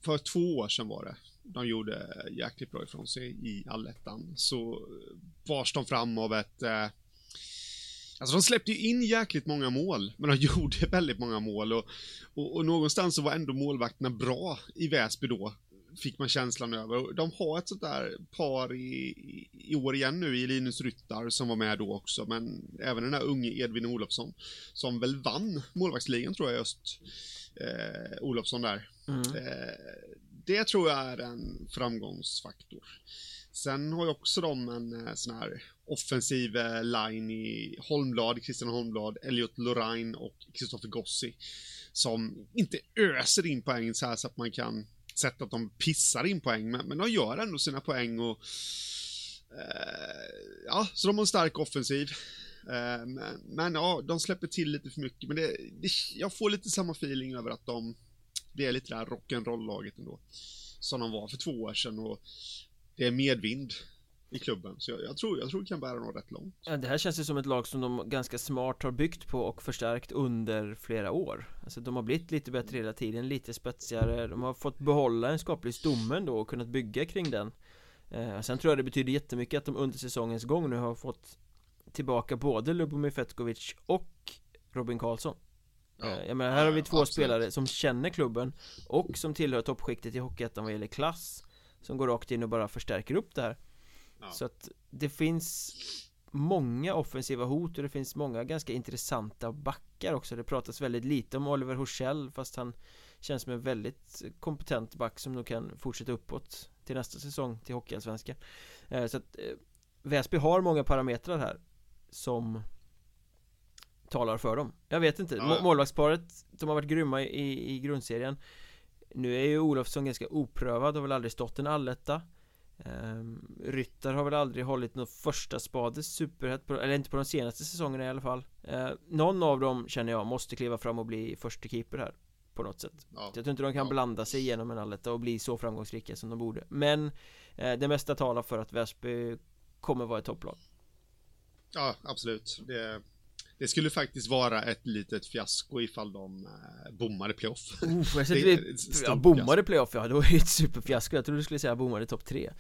för två år sedan var det, de gjorde jäkligt bra ifrån sig i allettan, så bars de fram av ett eh, Alltså de släppte ju in jäkligt många mål, men de gjorde väldigt många mål och, och, och någonstans så var ändå målvakterna bra i Väsby då, fick man känslan över. De har ett sånt där par i, i år igen nu i Linus Ryttar som var med då också, men även den där unge Edvin Olofsson som väl vann målvaktsligan tror jag just, eh, Olofsson där. Mm. Eh, det tror jag är en framgångsfaktor. Sen har ju också de en eh, sån här offensiv eh, line i Holmblad, Christian Holmblad, Elliot Lorraine och Kristoffer Gossi. Som inte öser in poäng så här så att man kan sett att de pissar in poäng, men, men de gör ändå sina poäng och eh, ja, så de har en stark offensiv. Eh, men, men, ja, de släpper till lite för mycket, men det, det, jag får lite samma feeling över att de, det är lite det här rock'n'roll-laget ändå. Som de var för två år sedan och det är medvind i klubben. Så jag, jag, tror, jag tror det kan bära nog rätt långt. Ja, det här känns ju som ett lag som de ganska smart har byggt på och förstärkt under flera år. Alltså de har blivit lite bättre hela tiden, lite spetsigare. De har fått behålla en skaplig stomme då och kunnat bygga kring den. Eh, sen tror jag det betyder jättemycket att de under säsongens gång nu har fått tillbaka både Lubomir Fetkovic och Robin Karlsson. Ja. Eh, jag menar, här har vi två ja, spelare som känner klubben och som tillhör toppskiktet i Hockeyettan vad gäller klass som går rakt in och bara förstärker upp det här ja. Så att det finns många offensiva hot och det finns många ganska intressanta backar också. Det pratas väldigt lite om Oliver Horssell fast han känns som en väldigt kompetent back som nog kan fortsätta uppåt till nästa säsong till Hockeyallsvenskan. Eh, Så att eh, Väsby har många parametrar här som talar för dem. Jag vet inte, ja. målvaktsparet de har varit grymma i, i grundserien. Nu är ju Olofsson ganska oprövad, har väl aldrig stått en alletta Um, Ryttar har väl aldrig hållit något första spade superhett på, eller inte på de senaste säsongerna i alla fall. Uh, Någon av dem känner jag måste kliva fram och bli första keeper här På något sätt. Ja. Jag tror inte de kan ja. blanda sig igenom en alletta och bli så framgångsrika som de borde. Men uh, det mesta talar för att Väsby kommer vara ett topplag. Ja, absolut. Det det skulle faktiskt vara ett litet fiasko ifall de eh, bommade playoff. Oh, jag det, ja, bommade playoff, ja då är det ett superfiasko. Jag trodde du skulle säga bommade topp tre.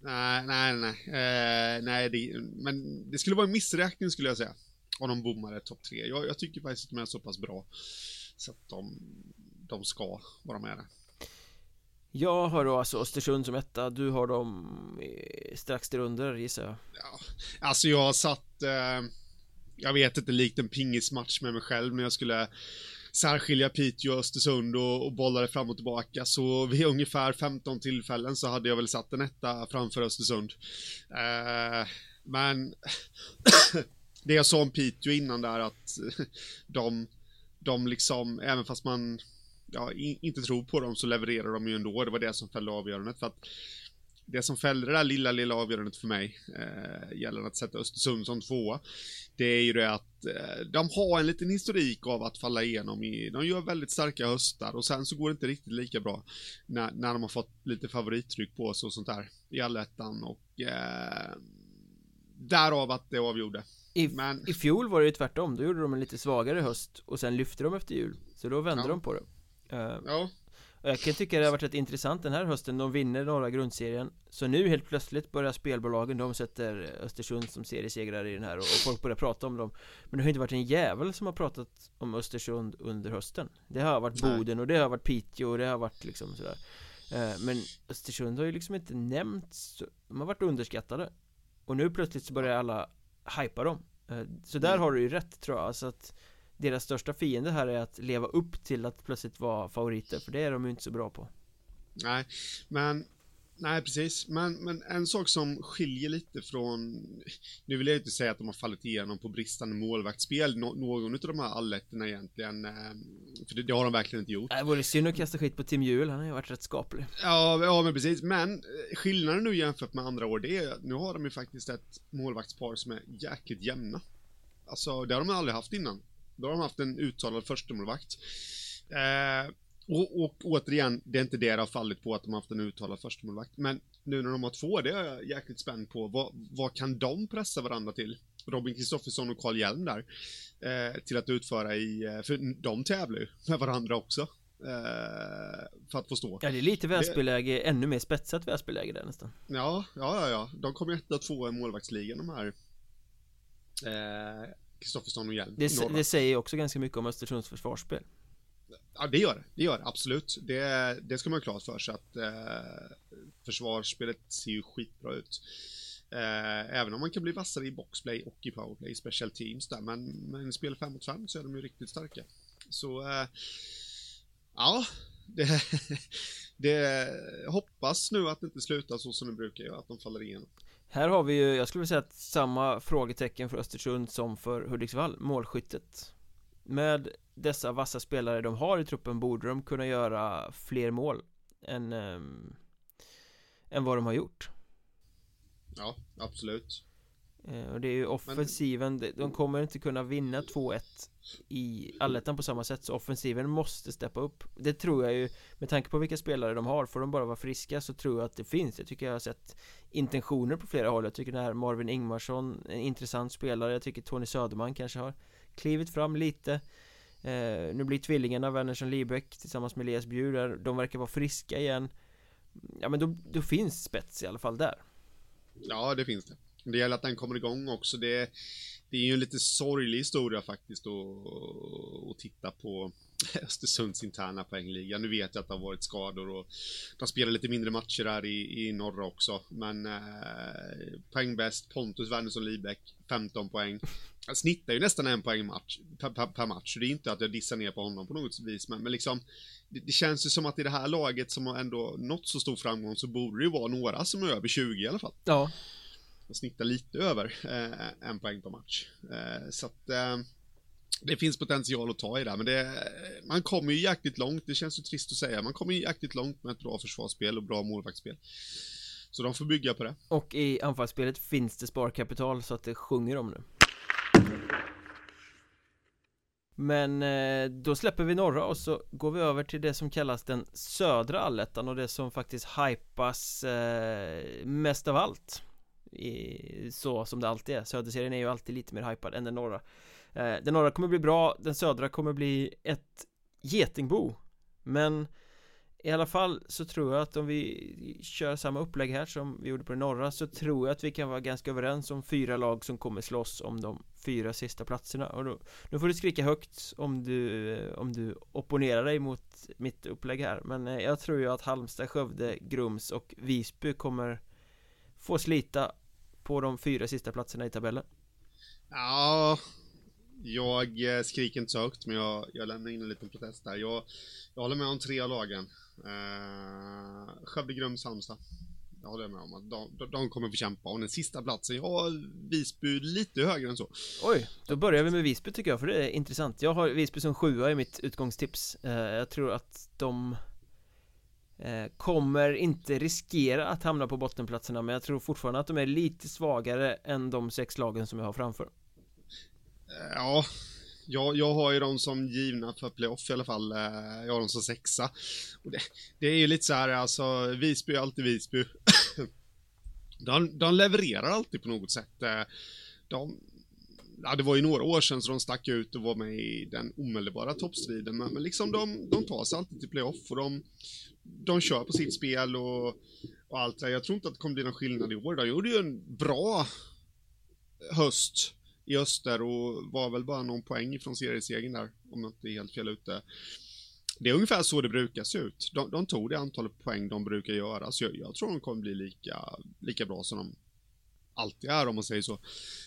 Nej, nej, nej. Eh, nej, det, men det skulle vara en missräkning skulle jag säga. Om de bommade topp tre. Jag, jag, tycker faktiskt att de är så pass bra. Så att de, de ska vara med där. Jag har då alltså Östersund som etta, du har dem strax därunder gissar jag. Ja, alltså jag har satt eh, jag vet inte, likt en pingismatch med mig själv när jag skulle särskilja Piteå och Östersund och, och bolla det fram och tillbaka. Så vid ungefär 15 tillfällen så hade jag väl satt en etta framför Östersund. Eh, men det jag sa om Piteå innan där att de, de liksom, även fast man ja, inte tror på dem så levererar de ju ändå. Det var det som fällde avgörandet. För att det som fällde det där lilla, lilla avgörandet för mig, eh, gällande att sätta Östersund som tvåa, det är ju det att eh, de har en liten historik av att falla igenom i, de gör väldigt starka höstar och sen så går det inte riktigt lika bra när, när de har fått lite favorittryck på sig och sånt där i allettan och eh, därav att det avgjorde. I, Men... I fjol var det ju tvärtom, då gjorde de en lite svagare höst och sen lyfte de efter jul, så då vände ja. de på det. Uh, ja. Jag kan tycka det har varit rätt intressant den här hösten, de vinner norra grundserien. Så nu helt plötsligt börjar spelbolagen, de sätter Östersund som seriesegrare i den här och, folk börjar prata om dem. Men det har inte varit en jävel som har pratat om Östersund under hösten. Det har varit Boden och det har varit Piteå och det har varit liksom sådär. Eh, Men Östersund har ju liksom inte nämnts, de har varit underskattade. Och nu plötsligt så börjar alla hypa dem. Eh, Så där mm. har du ju rätt tror jag, så att deras största fiende här är att leva upp till att plötsligt vara favoriter, för det är de ju inte så bra på. Nej, men Nej, precis. Men, men en sak som skiljer lite från, nu vill jag inte säga att de har fallit igenom på bristande målvaktsspel, no, någon av de här alletterna egentligen, eh, för det, det, har de verkligen inte gjort. Det vore synd att kasta skit på Tim Juhl, han har ju varit rätt skaplig. Ja, ja men precis, men eh, skillnaden nu jämfört med andra år, det är nu har de ju faktiskt ett målvaktspar som är jäkligt jämna. Alltså, det har de aldrig haft innan. Då har de haft en uttalad förstemålvakt. Eh, Och, och återigen, det är inte det det har fallit på att de har haft en uttalad förstemålvakt. Men nu när de har två, det är jag jäkligt spänd på. Vad, vad kan de pressa varandra till? Robin Kristoffersson och Carl Hjelm där. Eh, till att utföra i, eh, för de tävlar ju med varandra också. Eh, för att få stå. Ja, det är lite Väsbyläge, ännu mer spetsat Väsbyläge där nästan. Ja, ja, ja, ja. De kommer etta och tvåa i målvaktsligan de här. Kristoffersson och Hjelm. Det, det säger också ganska mycket om Östersunds försvarsspel. Ja, det gör det. Det gör det, absolut. Det, det ska man ha klart för sig att eh, försvarsspelet ser ju skitbra ut. Eh, även om man kan bli vassare i boxplay och i powerplay, i special teams där, men, men spel 5 mot 5 så är de ju riktigt starka. Så, eh, ja, det, det hoppas nu att det inte slutar så som det brukar göra, att de faller igenom. Här har vi ju, jag skulle vilja säga att samma frågetecken för Östersund som för Hudiksvall, målskyttet med dessa vassa spelare de har i truppen borde de kunna göra fler mål än, eh, än vad de har gjort. Ja, absolut. Eh, och det är ju offensiven, Men... de kommer inte kunna vinna 2-1 i allettan på samma sätt så offensiven måste steppa upp. Det tror jag ju Med tanke på vilka spelare de har. Får de bara vara friska så tror jag att det finns. Jag tycker jag har sett intentioner på flera håll. Jag tycker den här Marvin Ingmarsson En intressant spelare. Jag tycker Tony Söderman kanske har klivit fram lite. Eh, Nu blir tvillingarna Wernersson Liebeck tillsammans med Elias Bjuder De verkar vara friska igen. Ja men då, då finns spets i alla fall där. Ja det finns det det gäller att den kommer igång också Det, det är ju en lite sorglig historia faktiskt att, titta på Östersunds interna poängliga. Nu vet jag att det har varit skador och de spelar lite mindre matcher här i, i norra också. Men eh, poängbäst Pontus Wernersson Libeck, 15 poäng. Han snittar ju nästan en poäng match, per, per, per, match. Det är inte att jag dissar ner på honom på något vis, men, men liksom det, det, känns ju som att i det här laget som har ändå nått så stor framgång så borde det ju vara några som är över 20 i alla fall. Ja. Och snittar lite över eh, en poäng per match. Eh, så att eh, det finns potential att ta i det, men det, man kommer ju jäkligt långt, det känns ju trist att säga, man kommer ju jäkligt långt med ett bra försvarsspel och bra målvaktsspel. Så de får bygga på det. Och i anfallsspelet finns det sparkapital så att det sjunger om nu. Men eh, då släpper vi norra och så går vi över till det som kallas den södra allettan och det som faktiskt hypas eh, mest av allt i, Så som det alltid är, söderserien är ju alltid lite mer hypad än den norra. Eh, den norra kommer bli bra, den södra kommer bli ett getingbo. Men i alla fall så tror jag att om vi kör samma upplägg här som vi gjorde på den norra så tror jag att vi kan vara ganska överens om fyra lag som kommer slåss om de fyra sista platserna. Och då, nu får du skrika högt om du, om du opponerar dig mot mitt upplägg här. Men eh, jag tror ju att Halmstad, Skövde, Grums och Visby kommer få slita på de fyra sista platserna i tabellen Ja, jag eh, skriker inte så högt, men jag, jag lämnar in en liten protest där. Jag, jag håller med om tre av lagen. Eh, Skövde, Grums, Halmstad. Jag håller med om att de, de kommer få kämpa. Och den sista platsen, ja, Visby lite högre än så. Oj, då börjar vi med Visby tycker jag, för det är intressant. Jag har Visby som sjua i mitt utgångstips. Eh, jag tror att de Eh, kommer inte riskera att hamna på bottenplatserna, men jag tror fortfarande att de är lite svagare än de sex lagen som jag har framför. Eh, ja, jag, jag har ju dem som givna för playoff i alla fall. Eh, jag har dem som sexa. Och det, det är ju lite så här, alltså, Visby är alltid Visby. de, de levererar alltid på något sätt. De, ja, det var ju några år sedan så de stack ut och var med i den omedelbara toppstriden, men, men liksom de, de tar sig alltid till playoff och de, de kör på sitt spel och, och allt det Jag tror inte att det kommer bli någon skillnad i år. De gjorde ju en bra höst i öster och var väl bara någon poäng från seriesegern där, om jag inte är helt fel ute. Det är ungefär så det brukar se ut. De, de tog det antalet poäng de brukar göra, så jag, jag tror de kommer bli lika, lika bra som de alltid är om man säger så.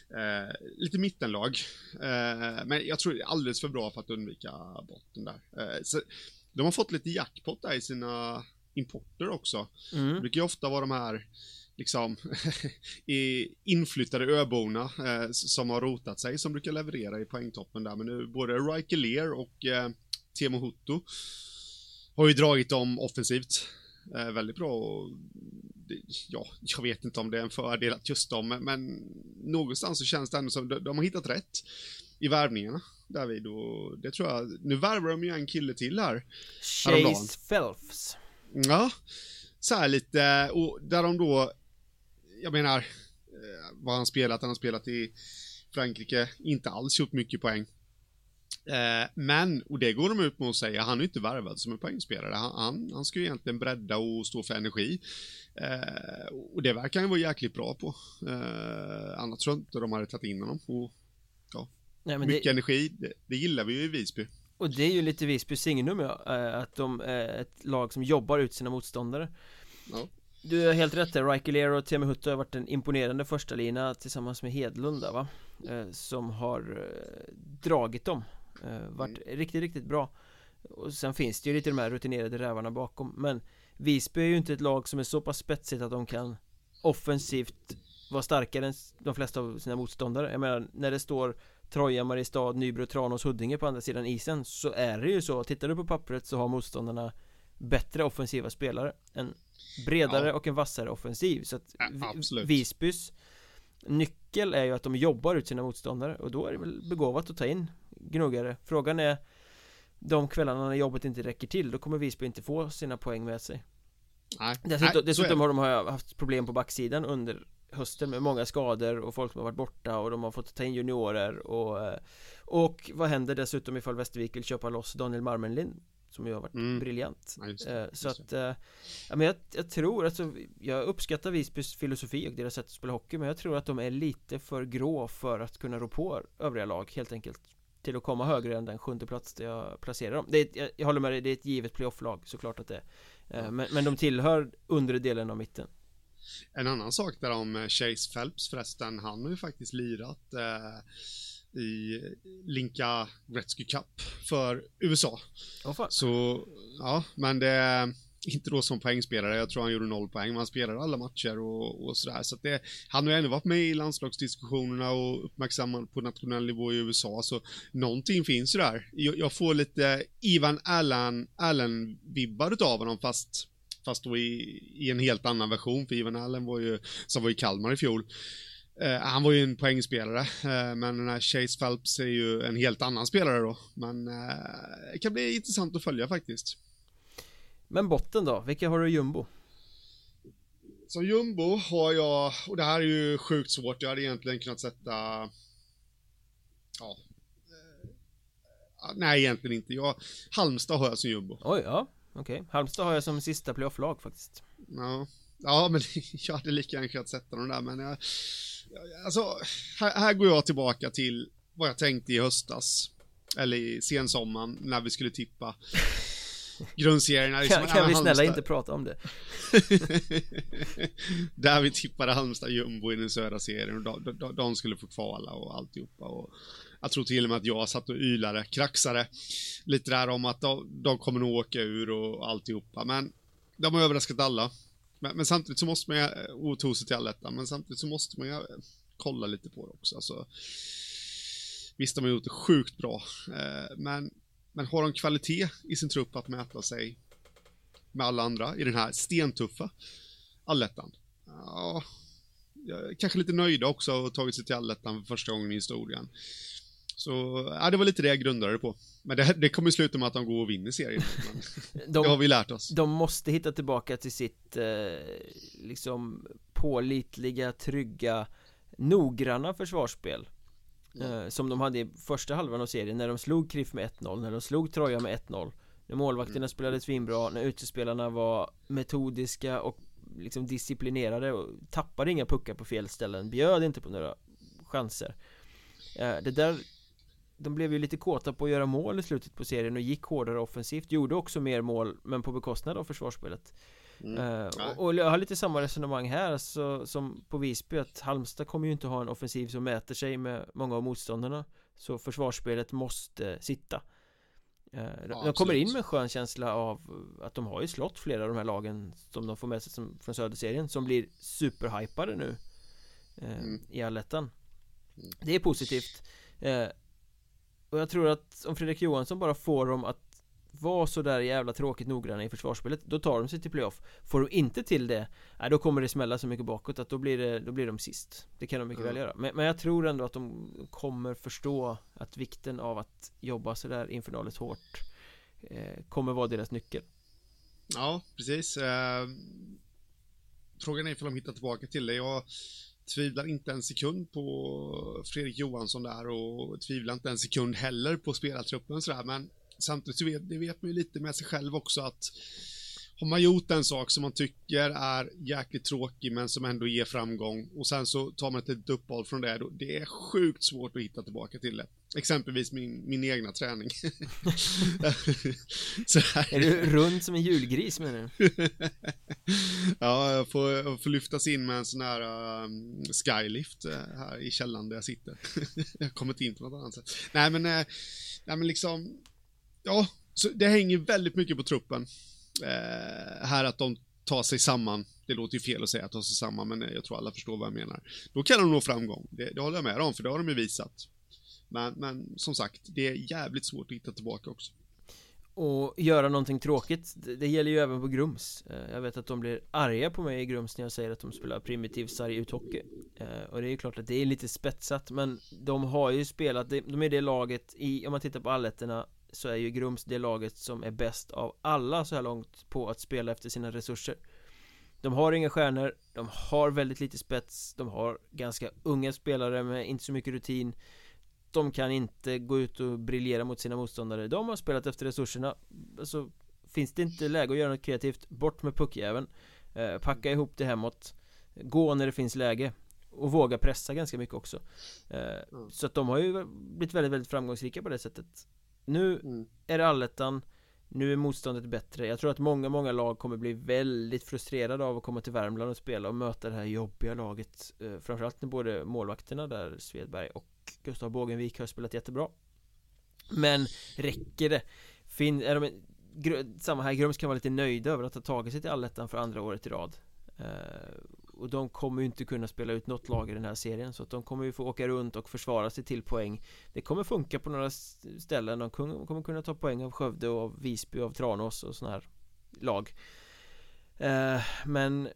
Eh, lite mittenlag. Eh, men jag tror det är alldeles för bra för att undvika botten där. Eh, så de har fått lite jackpot där i sina importer också. Mm. Det brukar ju ofta vara de här liksom inflyttade öborna eh, som har rotat sig som brukar leverera i poängtoppen där. Men nu både Raikelier och eh, Temo Hutto har ju dragit dem offensivt eh, väldigt bra. Och, ja, jag vet inte om det är en fördel att just de, men, men någonstans så känns det ändå som de, de har hittat rätt. i värvningarna David och det tror jag, nu värvar de ju en kille till här Chase Phelps Ja, så här lite, och där de då, jag menar, eh, vad han spelat, han har spelat i Frankrike, inte alls gjort mycket poäng. Eh, men, och det går de ut med att säga, han är inte värvad som en poängspelare. Han, han, han ska ju egentligen bredda och stå för energi. Eh, och det verkar han vara jäkligt bra på. Eh, annars tror jag inte de hade tagit in honom. Och, ja. Nej, mycket det... energi, det, det, gillar vi ju i Visby. Och det är ju lite Visby signum ja, eh, att de är ett lag som jobbar ut sina motståndare. Ja. Du har helt rätt där, Riker och Temi Hutto har varit en imponerande första lina tillsammans med Hedlund där, va? Eh, som har eh, dragit dem eh, Varit mm. riktigt, riktigt bra. Och sen finns det ju lite de här rutinerade rävarna bakom Men Visby är ju inte ett lag som är så pass spetsigt att de kan Offensivt vara starkare än de flesta av sina motståndare. Jag menar, när det står Troja, Mariestad, Nybro, Tranås, Huddinge på andra sidan isen Så är det ju så, tittar du på pappret så har motståndarna Bättre offensiva spelare En bredare ja. och en vassare offensiv. Så att ja, Visbys Nyckel är ju att de jobbar ut sina motståndare och då är det väl begåvat att ta in gnuggare Frågan är De kvällarna när jobbet inte räcker till Då kommer Visby inte få sina poäng med sig. Nej, Dessutom, Nej, dessutom har de haft problem på backsidan under hösten med många skador och folk som har varit borta och de har fått ta in juniorer och eh, Och vad händer dessutom ifall Västervik vill köpa loss Daniel Marmenlind som ju har varit mm. briljant. Ja, eh, Så att eh, Ja men jag, jag, tror alltså Jag uppskattar Visbys filosofi och deras sätt att spela hockey Men jag tror att de är lite för grå för att kunna rå på övriga lag helt enkelt Till att komma högre än den sjunde plats där jag placerar dem. Det är, jag, jag håller med dig, det är ett givet playoff-lag såklart att det är. Eh, men, men de tillhör undre delen av mitten. En annan sak där om Chase Phelps förresten Han har ju faktiskt lirat eh, i Linka Gretzky Cup för USA. Oh, så, ja, men det inte då som poängspelare, jag tror han gjorde noll poäng, men han spelade alla matcher och, och sådär. Så att det, han har ju ändå varit med i landslagsdiskussionerna och uppmärksammad på nationell nivå i USA, så någonting finns ju där. Jag, jag får lite Ivan Allen, Allen-vibbar utav honom, fast fast då i, i, en helt annan version, för Ivan Allen var ju, som var i Kalmar i fjol, Eh, han var ju en poängspelare, eh, men den här Chase Phelps är ju en helt annan spelare då. Men eh, det kan bli intressant att följa faktiskt. Men botten då? Vilka har du i jumbo? Som jumbo har jag, och det här är ju sjukt svårt, jag hade egentligen kunnat sätta... Ja. Nej, egentligen inte. Jag, Halmstad har jag som jumbo. Oj, ja. Okej. Okay. Halmstad har jag som sista playoff-lag faktiskt. Ja. Ja, men jag hade lika gärna kunnat sätta dem där, men jag alltså, här, här går jag tillbaka till vad jag tänkte i höstas. Eller i sensommaren, när vi skulle tippa grundserierna. Liksom, kan, kan vi snälla inte prata om det? Där vi tippade Halmstad jumbo i den södra serien och de, de, de, skulle få kvala och alltihopa. Och jag tror till och med att jag satt och ylade, kraxade lite där om att de, de kommer nog åka ur och alltihopa. Men de har överraskat alla. Men, men, samtidigt så måste man ju, eh, och tog sig till allettan, men samtidigt så måste man ju eh, kolla lite på det också. Alltså, visst, de har gjort det sjukt bra, eh, men, men har de kvalitet i sin trupp att mäta sig med alla andra i den här stentuffa allettan? Ja, jag är kanske lite nöjda också och tagit sig till allettan för första gången i historien. Så, ja, det var lite det jag grundade det på. Men det, det kommer sluta med att de går och vinner serien. de, det har vi lärt oss. De måste hitta tillbaka till sitt, eh, liksom, pålitliga, trygga, noggranna försvarsspel. Eh, som de hade i första halvan av serien, när de slog Kriff med 1-0, när de slog Troja med 1-0. När målvakterna mm. spelade svinbra, när utespelarna var metodiska och liksom disciplinerade och tappade inga puckar på fel ställen, bjöd inte på några chanser. Eh, det där de blev ju lite kåta på att göra mål i slutet på serien och gick hårdare offensivt Gjorde också mer mål men på bekostnad av försvarsspelet mm. uh, och, och, jag har lite samma resonemang här så, som på Visby att Halmstad kommer ju inte ha en offensiv som mäter sig med många av motståndarna Så försvarsspelet måste sitta uh, ja, De kommer in med en skön känsla av att de har ju slått flera av de här lagen som de får med sig som, från söderserien som blir superhypade nu uh, mm. i allettan mm. Det är positivt och jag tror att om Fredrik Johansson bara får dem att Var så där jävla tråkigt noggranna i försvarsspelet Då tar de sig till playoff. Får de inte till det Nej då kommer det smälla så mycket bakåt att då blir det Då blir de sist. Det kan de mycket mm. väl göra. Men, men, jag tror ändå att de kommer förstå Att vikten av att jobba sådär infernaliskt hårt eh, Kommer vara deras nyckel. Ja, precis. Eh, Frågan är ifall de hittar tillbaka till det. Jag tvivlar inte en sekund på Fredrik Johansson där och tvivlar inte en sekund heller på spelartruppen sådär men samtidigt så vet, det vet man ju lite med sig själv också att har man gjort en sak som man tycker är jäkligt tråkig men som ändå ger framgång och sen så tar man ett litet uppehåll från det, då, det är sjukt svårt att hitta tillbaka till det. Exempelvis min, min egna träning. är du rund som en julgris menar du? ja, jag får, jag får lyftas in med en sån här um, skylift uh, här i källaren där jag sitter. jag har kommit in på något annat sätt. Nej men, uh, nej men liksom, ja, så det hänger väldigt mycket på truppen. Eh, här att de tar sig samman. Det låter ju fel att säga att ta sig samman, men jag tror alla förstår vad jag menar. Då kan de nå framgång. Det, det håller jag med om, för det har de ju visat. Men, men som sagt, det är jävligt svårt att hitta tillbaka också. Och göra någonting tråkigt, det gäller ju även på Grums eh, Jag vet att de blir arga på mig i Grums när jag säger att de spelar primitiv sarguthockey hockey Och det är ju klart att det är lite spetsat men de har ju spelat, de är det laget i, om man tittar på alletterna så är ju Grums det laget som är bäst av alla så här långt på att spela efter sina resurser. De har inga stjärnor, de har väldigt lite spets, de har ganska unga spelare med inte så mycket rutin. De kan inte gå ut och briljera mot sina motståndare. De har spelat efter resurserna. Alltså Finns det inte läge att göra något kreativt Bort med puckjäveln. Eh, Packa ihop det hemåt. Gå när det finns läge. Och våga pressa ganska mycket också. Eh, mm. Så att de har ju blivit väldigt, väldigt framgångsrika på det sättet Nu mm. är det allettan Nu är motståndet bättre Jag tror att många, många lag kommer bli väldigt frustrerade av att komma till Värmland och spela och möta det här jobbiga laget eh, Framförallt när både målvakterna där Svedberg och Gustav Bågenvik har spelat jättebra Men räcker det? Fin, är de, samma här, Grums kan vara lite nöjda över att ha tagit sig till allettan för andra året i rad eh, och de kommer ju inte kunna spela ut något lag i den här serien Så att de kommer ju få åka runt och försvara sig till poäng. Det kommer funka på några ställen. De kommer kunna ta poäng av Skövde och av Visby och av Tranås och sådana här lag. Eh, Men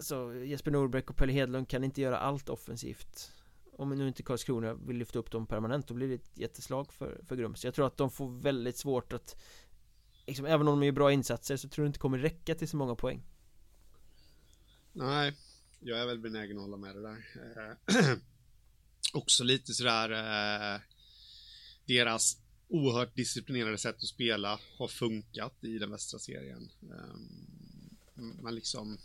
Alltså Jesper Norbeck och Pelle Hedlund kan inte göra allt offensivt. Om nu inte Karlskrona vill lyfta upp dem permanent då blir det ett jätteslag för, för Grums. Jag tror att de får väldigt svårt att liksom, Även om de gör bra insatser så tror jag inte det kommer räcka till så många poäng. Nej. Jag är väl benägen att hålla med det där. Eh, Också lite sådär eh, Deras oerhört disciplinerade sätt att spela har funkat i den västra serien. Eh, Man liksom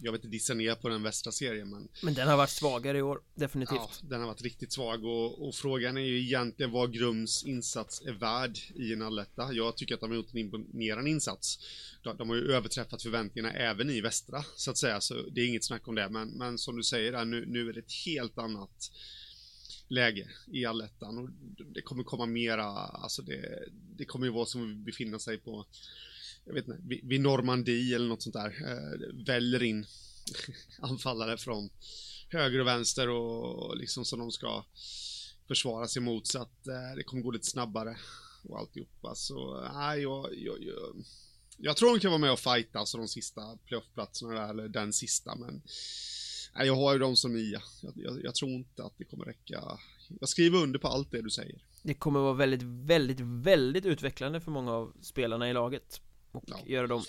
jag vill inte dissa ner på den västra serien men Men den har varit svagare i år, definitivt. Ja, den har varit riktigt svag och, och frågan är ju egentligen vad Grums insats är värd i en alletta. Jag tycker att de har gjort en imponerande insats. De, de, har ju överträffat förväntningarna även i västra, så att säga, så det är inget snack om det. Men, men som du säger där, nu, nu är det ett helt annat läge i allettan och det kommer komma mera, alltså det, det kommer ju vara som att befinna sig på jag vet inte, vid Normandie eller något sånt där, eh, väller in anfallare från höger och vänster och liksom som de ska försvara sig mot så att eh, det kommer gå lite snabbare och alltihopa så nej, jag, jag, jag, jag tror de kan vara med och fighta alltså de sista playoffplatserna där, eller den sista men nej, jag har ju dem som nia. Jag, jag, jag tror inte att det kommer räcka. Jag skriver under på allt det du säger. Det kommer vara väldigt, väldigt, väldigt utvecklande för många av spelarna i laget och ja. göra dem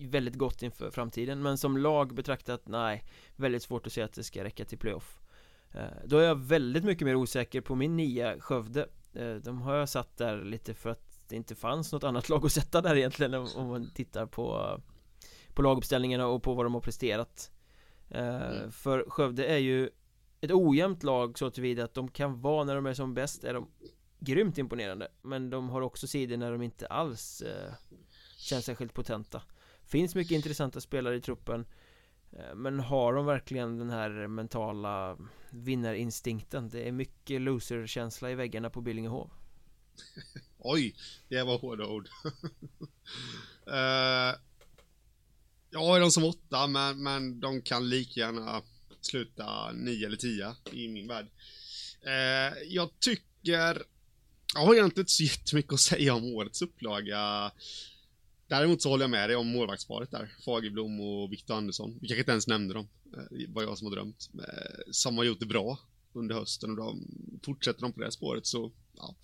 väldigt gott inför framtiden. Men som lag betraktat, nej. Väldigt svårt att se att det ska räcka till playoff. Eh, Då är jag väldigt mycket mer osäker på min nia Skövde. Eh, De har jag satt där lite för att det inte fanns något annat lag att sätta där egentligen om man tittar på På laguppställningarna och på vad de har presterat. Eh, mm. För Skövde är ju ett ojämnt lag så tillvida att de kan vara när de är som bäst är de grymt imponerande. Men de har också sidor när de inte alls känns särskilt potenta Finns mycket intressanta spelare i truppen eh, Men har de verkligen den här mentala vinnarinstinkten? Det är mycket loser-känsla i väggarna på Billingehov Oj, det var hårda ord eh, uh, Ja, har de som åtta, men, men de kan lika gärna sluta nio eller tio i min värld uh, Jag tycker Jag har egentligen inte så jättemycket att säga om årets upplaga. Däremot så håller jag med dig om målvaktsparet där. Fagerblom och Viktor Andersson. Vi kanske inte ens nämnde dem. Eh, det var jag som har drömt. Eh, som har gjort det bra under hösten och de fortsätter de på det här spåret så ja,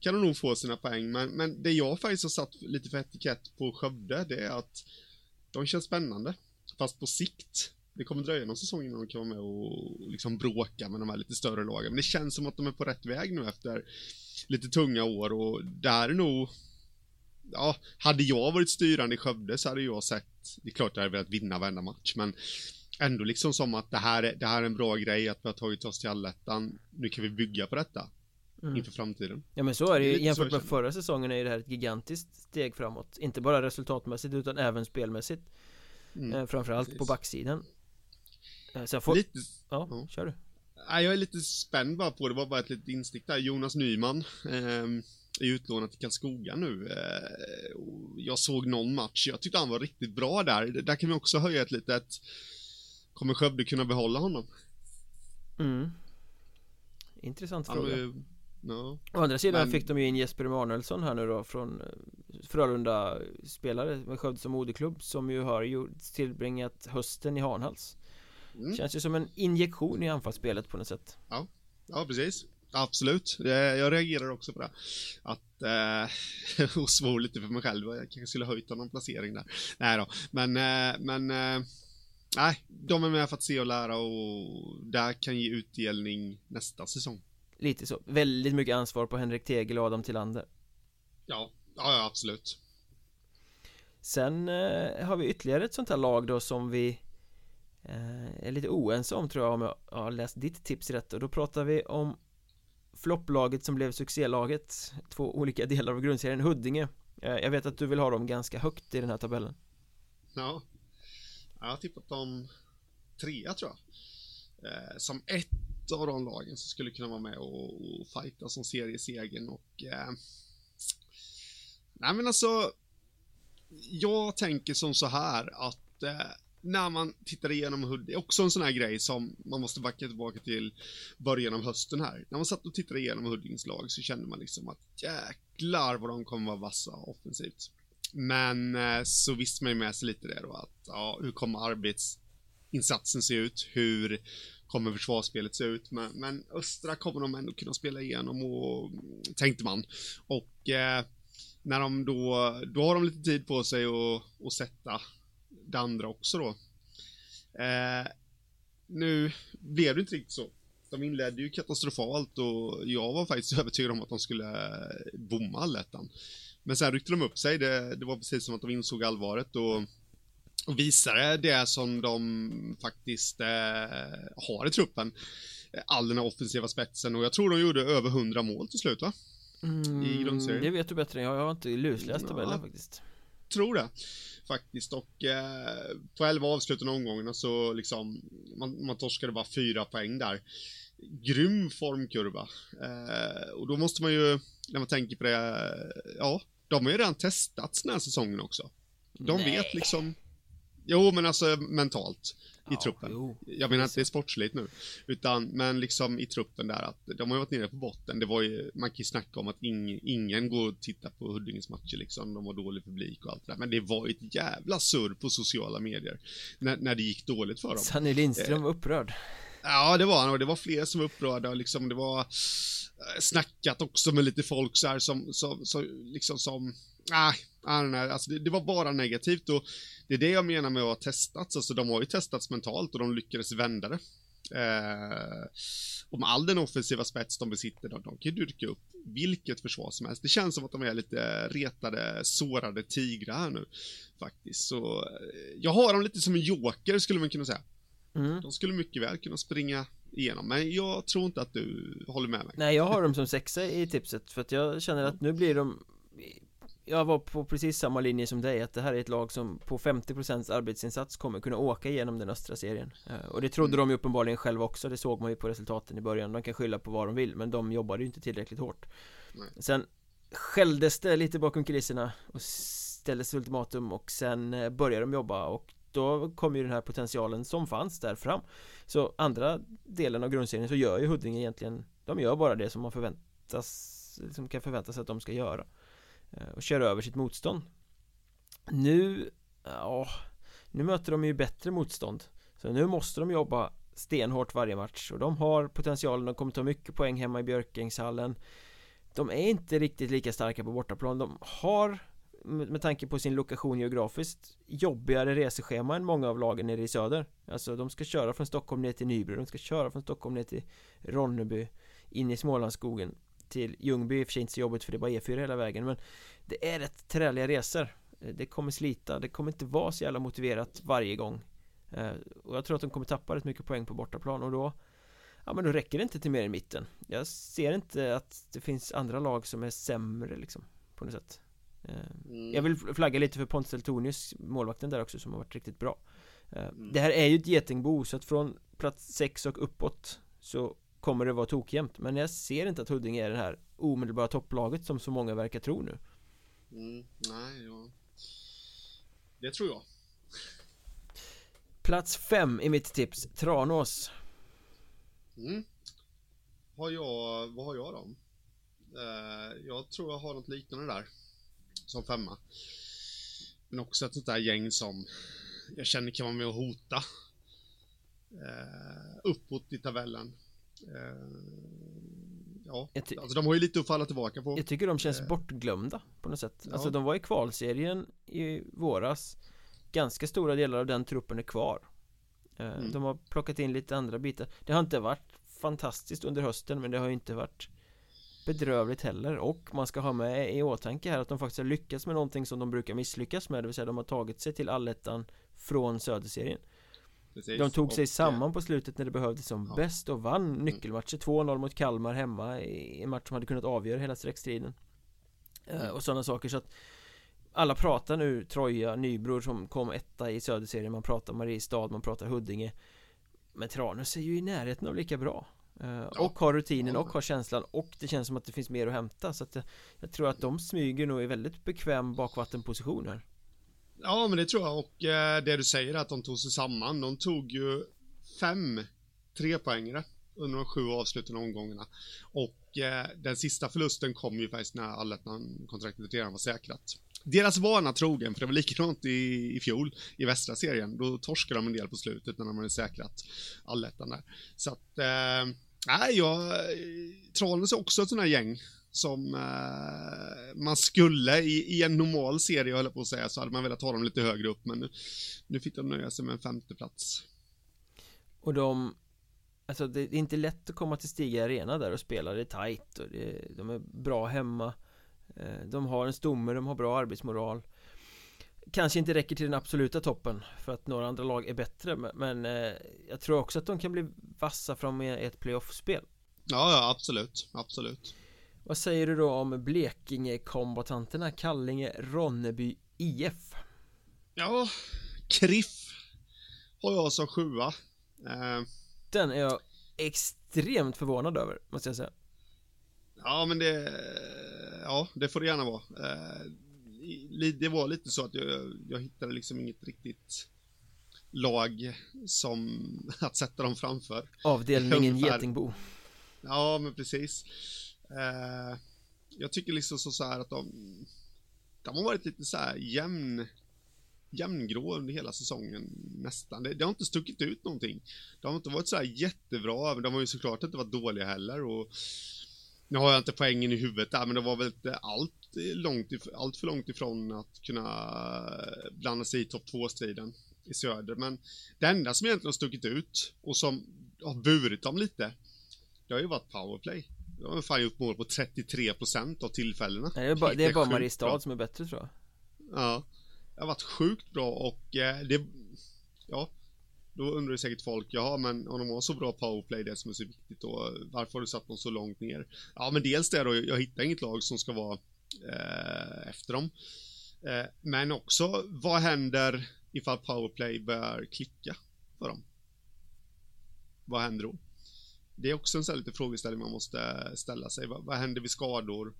kan de nog få sina poäng. Men, men det jag faktiskt har satt lite för etikett på Skövde, det är att de känns spännande. Fast på sikt. Det kommer dröja någon säsong innan de kan vara med och liksom bråka med de här lite större lagen. Men det känns som att de är på rätt väg nu efter lite tunga år och där är nog Ja, hade jag varit styrande i Skövde så hade jag sett, det är klart att jag hade velat vinna varenda match, men ändå liksom som att det här, det här är en bra grej, att vi har tagit oss till allettan, nu kan vi bygga på detta mm. inför framtiden. Ja men så är det ju, jämfört med förra säsongen är det här ett gigantiskt steg framåt. Inte bara resultatmässigt utan även spelmässigt. Mm. Eh, framförallt Precis. på backsidan. Eh, sen får... Lite... Ja, ja, kör du. jag är lite spänd bara på det, var bara ett litet instick där. Jonas Nyman eh, är utlånad till Karlskoga nu. Eh, jag såg någon match, jag tyckte han var riktigt bra där. Där kan vi också höja ett litet Kommer Skövde kunna behålla honom? Mm Intressant fråga ju, no. Å andra sidan men... fick de ju in Jesper Emanuelsson här nu då från eh, Frölunda spelare med Skövde som moderklubb som ju har gjort, tillbringat hösten i Hanhals mm. Känns ju som en injektion i anfallsspelet på något sätt Ja, ja precis Absolut, jag, reagerar också på det. Att, eh, och svor lite för mig själv. Jag kanske skulle ha höjt någon placering där. Nej då, men, eh, men eh, Nej, de är med för att se och lära och där kan ge utdelning nästa säsong. Lite så, väldigt mycket ansvar på Henrik Tegel och Adam Tillander. Ja, ja, ja absolut. Sen eh, har vi ytterligare ett sånt här lag då som vi eh, är lite oense om tror jag om jag har läst ditt tips rätt. Och då pratar vi om flopplaget som blev succélaget Två olika delar av grundserien Huddinge. Eh, jag vet att du vill ha dem ganska högt i den här tabellen. Ja. Jag har tippat dem trea tror jag. Eh, som ett av de lagen som skulle kunna vara med och, och fighta som seriesegern och eh, Nej men alltså Jag tänker som så här att eh, när man tittar igenom Hood, det är också en sån här grej som man måste backa tillbaka till början av hösten här. När man satt och tittade igenom Huddings lag så kände man liksom att jäklar vad de kommer vara vassa offensivt. Men eh, så visste man ju med sig lite det då att, ja, hur kommer arbetsinsatsen se ut? Hur kommer försvarsspelet se ut? Men, men Östra kommer de ändå kunna spela igenom och tänkte man. Och eh, när de då, då har de lite tid på sig att, att sätta det andra också då. Eh, nu blev det inte riktigt så. De inledde ju katastrofalt och jag var faktiskt övertygad om att de skulle bomma allettan. Men sen ryckte de upp sig, det, det var precis som att de insåg allvaret och, och visade det som de faktiskt eh, har i truppen. All den här offensiva spetsen och jag tror de gjorde över 100 mål till slut va? Mm, I grundserien. Det vet du bättre än jag, jag har inte lusläst tabellen ja, faktiskt. Tror det faktiskt och eh, på 11 avslutande omgångarna så liksom man, man torskade bara fyra poäng där grym formkurva. Eh, och då måste man ju, när man tänker på det, ja, de har ju redan testats den här säsongen också. De Nej. vet liksom Jo men alltså mentalt ja, truppen. Jo. Jag menar inte sportsligt nu. Utan, men liksom i truppen där att de har varit nere på botten. Det var ju, man kan ju snacka om att ing, ingen går och tittar på Huddinges matcher liksom. De har dålig publik och allt det där. Men det var ju ett jävla surr på sociala medier. När, när det gick dåligt för dem. Sanny Lindström var upprörd. Ja, det var han och det var fler som var upprörda och liksom det var snackat också med lite folk så här som, som, som liksom som, nej, nej, alltså det, det, var bara negativt och det är det jag menar med att ha testats, alltså de har ju testats mentalt och de lyckades vända det. Eh, med all den offensiva spets de besitter, de, de kan ju dyrka upp vilket försvar som helst. Det känns som att de är lite retade, sårade tigrar här nu, faktiskt. Så eh, jag har dem lite som en joker, skulle man kunna säga. Mm. De skulle mycket väl kunna springa igenom, men jag tror inte att du håller med mig Nej, jag har dem som sexa i tipset för att jag känner att nu blir de Jag var på precis samma linje som dig, att det här är ett lag som på 50% arbetsinsats kommer kunna åka igenom den östra serien. Eh, Och det trodde mm. de ju uppenbarligen själva också, det såg man ju på resultaten i början. De kan skylla på vad de vill, men de jobbade ju inte tillräckligt hårt. Nej. Sen skälldes det lite bakom kulisserna och ställdes ultimatum och sen eh, började de jobba och då kom ju den här potentialen som fanns där fram. Så andra delen av grundserien så gör ju Huddinge egentligen De gör bara det som man förväntas liksom kan förvänta sig att de ska göra Eh, och kör över sitt motstånd. Nu, ja Nu möter de ju bättre motstånd. Så nu måste de jobba stenhårt varje match. Och de har potentialen, de kommer ta mycket poäng hemma i Björkängshallen De är inte riktigt lika starka på bortaplan, de har med tanke på sin lokation geografiskt jobbigare reseschema än många av lagen nere i söder. Alltså de ska köra från Stockholm ner till Nybro, de ska köra från Stockholm ner till Ronneby In i Smålandsskogen. Till Ljungby, i och för sig inte så jobbigt för det är bara E4 hela vägen men Det är rätt träliga resor. Det kommer slita, det kommer inte vara så jävla motiverat varje gång. Eh, Och jag tror att de kommer tappa rätt mycket poäng på bortaplan och då Ja men då räcker det inte till mer i mitten. Jag ser inte att det finns andra lag som är sämre liksom På något sätt. Mm. Jag vill flagga lite för Pontus Eltonius, målvakten där också som har varit riktigt bra. Eh, mm. Det här är ju ett getingbo så att från plats 6 och uppåt Så kommer det vara tokjämnt Men jag ser inte att Huddinge är det här omedelbara topplaget som så många verkar tro nu mm, Nej, ja. Det tror jag Plats 5 i mitt tips, Tranås mm. Har jag, vad har jag då? Uh, jag tror jag har något liknande där som femma. Men också ett sånt där gäng som jag känner kan vara med och hota. Eh, uppåt i tabellen. Eh, ja, alltså de har ju lite att falla tillbaka på. Jag tycker de känns eh. bortglömda på något sätt. Ja. Alltså de var i kvalserien i våras. Ganska stora delar av den truppen är kvar. Eh, mm. De har plockat in lite andra bitar. Det har inte varit fantastiskt under hösten men det har ju inte varit bedrövligt heller och man ska ha med i åtanke här att de faktiskt har lyckats med någonting som de brukar misslyckas med det vill säga de har tagit sig till allettan från söderserien Precis. De tog sig och, samman på slutet när det behövdes som ja. bäst och vann mm. nyckelmatcher 2-0 mot Kalmar hemma i en match som hade kunnat avgöra hela sträckstriden eh, mm. Och sådana saker så att Alla pratar nu Troja, Nybro som kom etta i söderserien Man pratar Mariestad, man pratar Huddinge Men Tranås är ju i närheten av lika bra Eh. Och har rutinen och har känslan och det känns som att det finns mer att hämta så att jag, jag tror att de smyger nog i väldigt bekväm bakvattenposition här Ja men det tror jag och eh, det du säger att de tog sig samman De tog ju fem trepoängare under de sju avslutande omgångarna och eh, den sista förlusten kom ju faktiskt när allettan-kontraktet redan var säkrat deras vana trogen, för det var likadant i, i fjol i västra serien. Då torskade de en del på slutet när de hade säkrat allettan där. Så att, eh, Nej, jag... Eh, Tranås är också ett sånt här gäng som eh, man skulle i, i, en normal serie, jag höll på att säga, så hade man velat ha dem lite högre upp, men nu, nu fick de nöja sig med en femte plats. Och de, alltså det är inte lätt att komma till Stiga Arena där och spela, det är tight och det, de är bra hemma. Eh, de har en stomme, de har bra arbetsmoral kanske inte räcker till den absoluta toppen för att några andra lag är bättre men eh, jag tror också att de kan bli vassa från ett playoff-spel. Ja, ja, absolut, absolut. Vad säger du då om Blekinge-kombatanterna Kallinge-Ronneby IF? Ja, Kriff har jag som sjua. Eh. Den är jag extremt förvånad över, måste jag säga. Ja, men det, ja, det får det gärna vara. Eh det var lite så att jag, jag hittade liksom inget riktigt lag som att sätta dem framför. Avdelningen Getingbo. Ja, men precis. Eh, jag tycker liksom så, så här att de, de har varit lite så här jämn, jämngrå under hela säsongen nästan. Det, det, har inte stuckit ut någonting. De har inte varit så här jättebra, men de har ju såklart inte varit dåliga heller och nu har jag inte poängen i huvudet där, men det var väl inte allt, långt, allt för långt ifrån att kunna blanda sig i topp 2-striden i söder. Men det enda som egentligen har stuckit ut och som har burit dem lite, det har ju varit powerplay. De har fan gjort mål på 33% av tillfällena. det är bara, det är bara Mariestad som är bättre tror jag. Ja. Det har varit sjukt bra och eh, det, ja, då undrar säkert folk, ja men om de har så bra powerplay, det som är så viktigt då, varför har du satt dem så långt ner? Ja men dels det då, jag hittar inget lag som ska vara eh, efter dem. Eh, men också, vad händer ifall powerplay börjar klicka för dem? Vad händer då? Det är också en sån lite frågeställning man måste ställa sig. Vad, vad händer vid skador?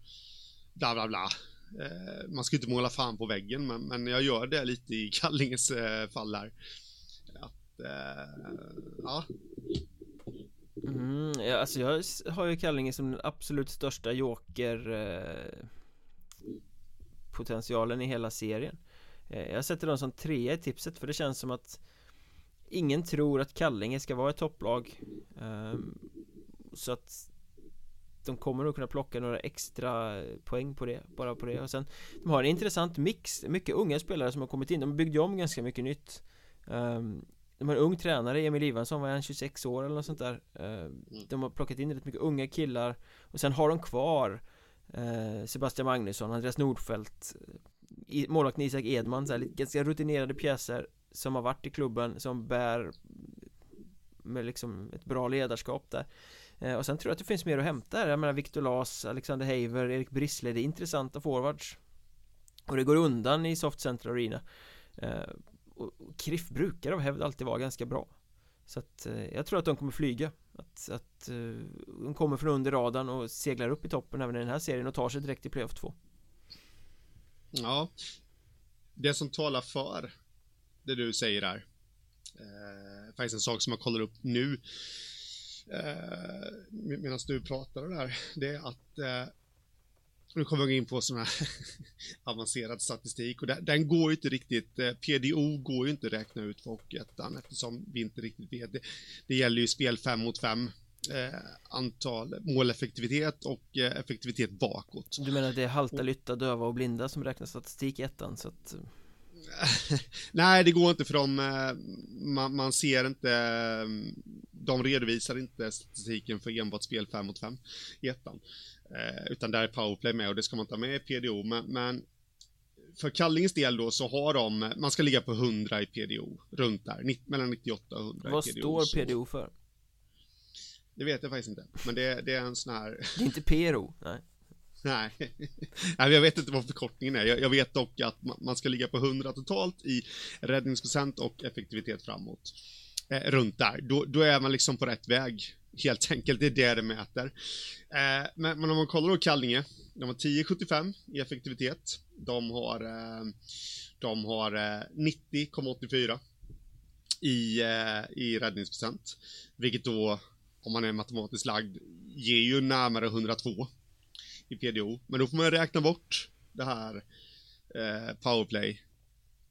Bla bla bla. Eh, man ska inte måla fan på väggen, men, men jag gör det lite i Kallinges eh, fall här eh, ja. Mm, ja, alltså jag har ju Kallinge som den absolut största joker eh, potentialen i hela serien eh, Jag sätter dem som trea i tipset för det känns som att Ingen tror att Kallinge ska vara ett topplag eh, Så att De kommer nog kunna plocka några extra poäng på det Bara på det. Och sen De har en intressant mix Mycket unga spelare som har kommit in. De byggde om ganska mycket nytt. Um, de har en ung tränare, Emil Ivansson, var han 26 år eller något sånt där? Mm. De har plockat in rätt mycket unga killar. Och sen har de kvar eh, Sebastian Magnusson, Andreas Nordfeldt Målvakten Isak Edman, så här, ganska rutinerade pjäser som har varit i klubben, som bär Med liksom ett bra ledarskap där. Eh, och sen tror jag att det finns mer att hämta här. Jag menar Viktor Las, Alexander Haver, Erik Brissle Det är intressanta forwards. Och det går undan i Soft Center Arena. Eh, och Kriff brukar av hävd alltid vara ganska bra. Så att eh, jag tror att de kommer flyga. Att, att de kommer från under radarn och seglar upp i toppen även i den här serien och tar sig direkt till playoff 2 Ja. Det som talar för det du säger där eh, Faktiskt en sak som jag kollar upp nu eh, Medan du pratar där Det är att eh, nu kommer vi in på sån här avancerad statistik och den går ju inte riktigt, eh, PDO går ju inte att räkna ut för Hockeyettan eftersom vi inte riktigt vet. Det, det gäller ju spel 5 mot 5, eh, antal måleffektivitet och eh, effektivitet bakåt. Du menar att det är halta, lytta, döva och blinda som räknar statistik i ettan så att Nej, det går inte för dem, eh, man, man, ser inte, de redovisar inte statistiken för enbart spel 5 mot 5 i ettan. Eh, utan där är powerplay med och det ska man ta med i PDO. Men, men för Kallinges del då så har de, man ska ligga på 100 i PDO, runt där, mellan 98 och 100 Vad i PDO. Vad står PDO för? Det vet jag faktiskt inte, men det, det är en sån här... Det är inte PRO, nej. Nej. nej, jag vet inte vad förkortningen är. Jag, jag vet dock att man ska ligga på 100 totalt i räddningsprocent och effektivitet framåt. Eh, runt där. Då, då är man liksom på rätt väg helt enkelt. Det är det det mäter. Eh, men, men, om man kollar då Kallinge, de har 10,75 i effektivitet. De har, eh, de har eh, 90,84 i, eh, i räddningsprocent. Vilket då, om man är matematiskt lagd, ger ju närmare 102 i PDO. Men då får man räkna bort det här eh, powerplay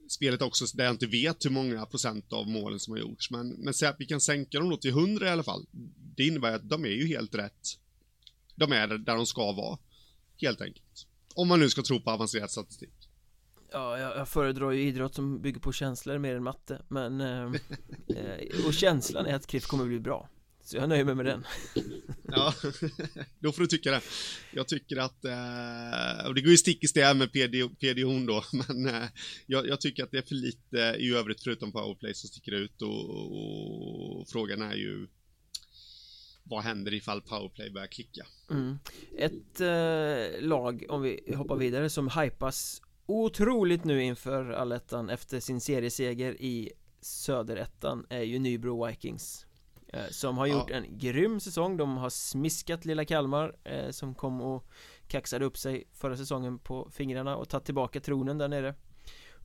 spelet också där jag inte vet hur många procent av målen som har gjorts. Men, men säg att vi kan sänka dem då till 100 i alla fall. Det innebär att de är ju helt rätt. De är där de ska vara. Helt enkelt. Om man nu ska tro på avancerad statistik. Ja, jag, jag föredrar ju idrott som bygger på känslor mer än matte Men eh, eh Och känslan är att Kriff kommer bli bra så jag nöjer mig med den Ja, då får du tycka det Jag tycker att, eh, och det går ju stick i stäv med PDO då, men eh, jag, jag, tycker att det är för lite i övrigt förutom powerplay som sticker ut och, och, och frågan är ju vad händer ifall powerplay börjar klicka? Mm. Ett eh, lag, om vi hoppar vidare, som hypas otroligt nu inför allettan efter sin serieseger i söderettan är ju Nybro Vikings som har gjort ja. en grym säsong. De har smiskat lilla Kalmar eh, Som kom och kaxade upp sig förra säsongen på fingrarna och tagit tillbaka tronen där nere.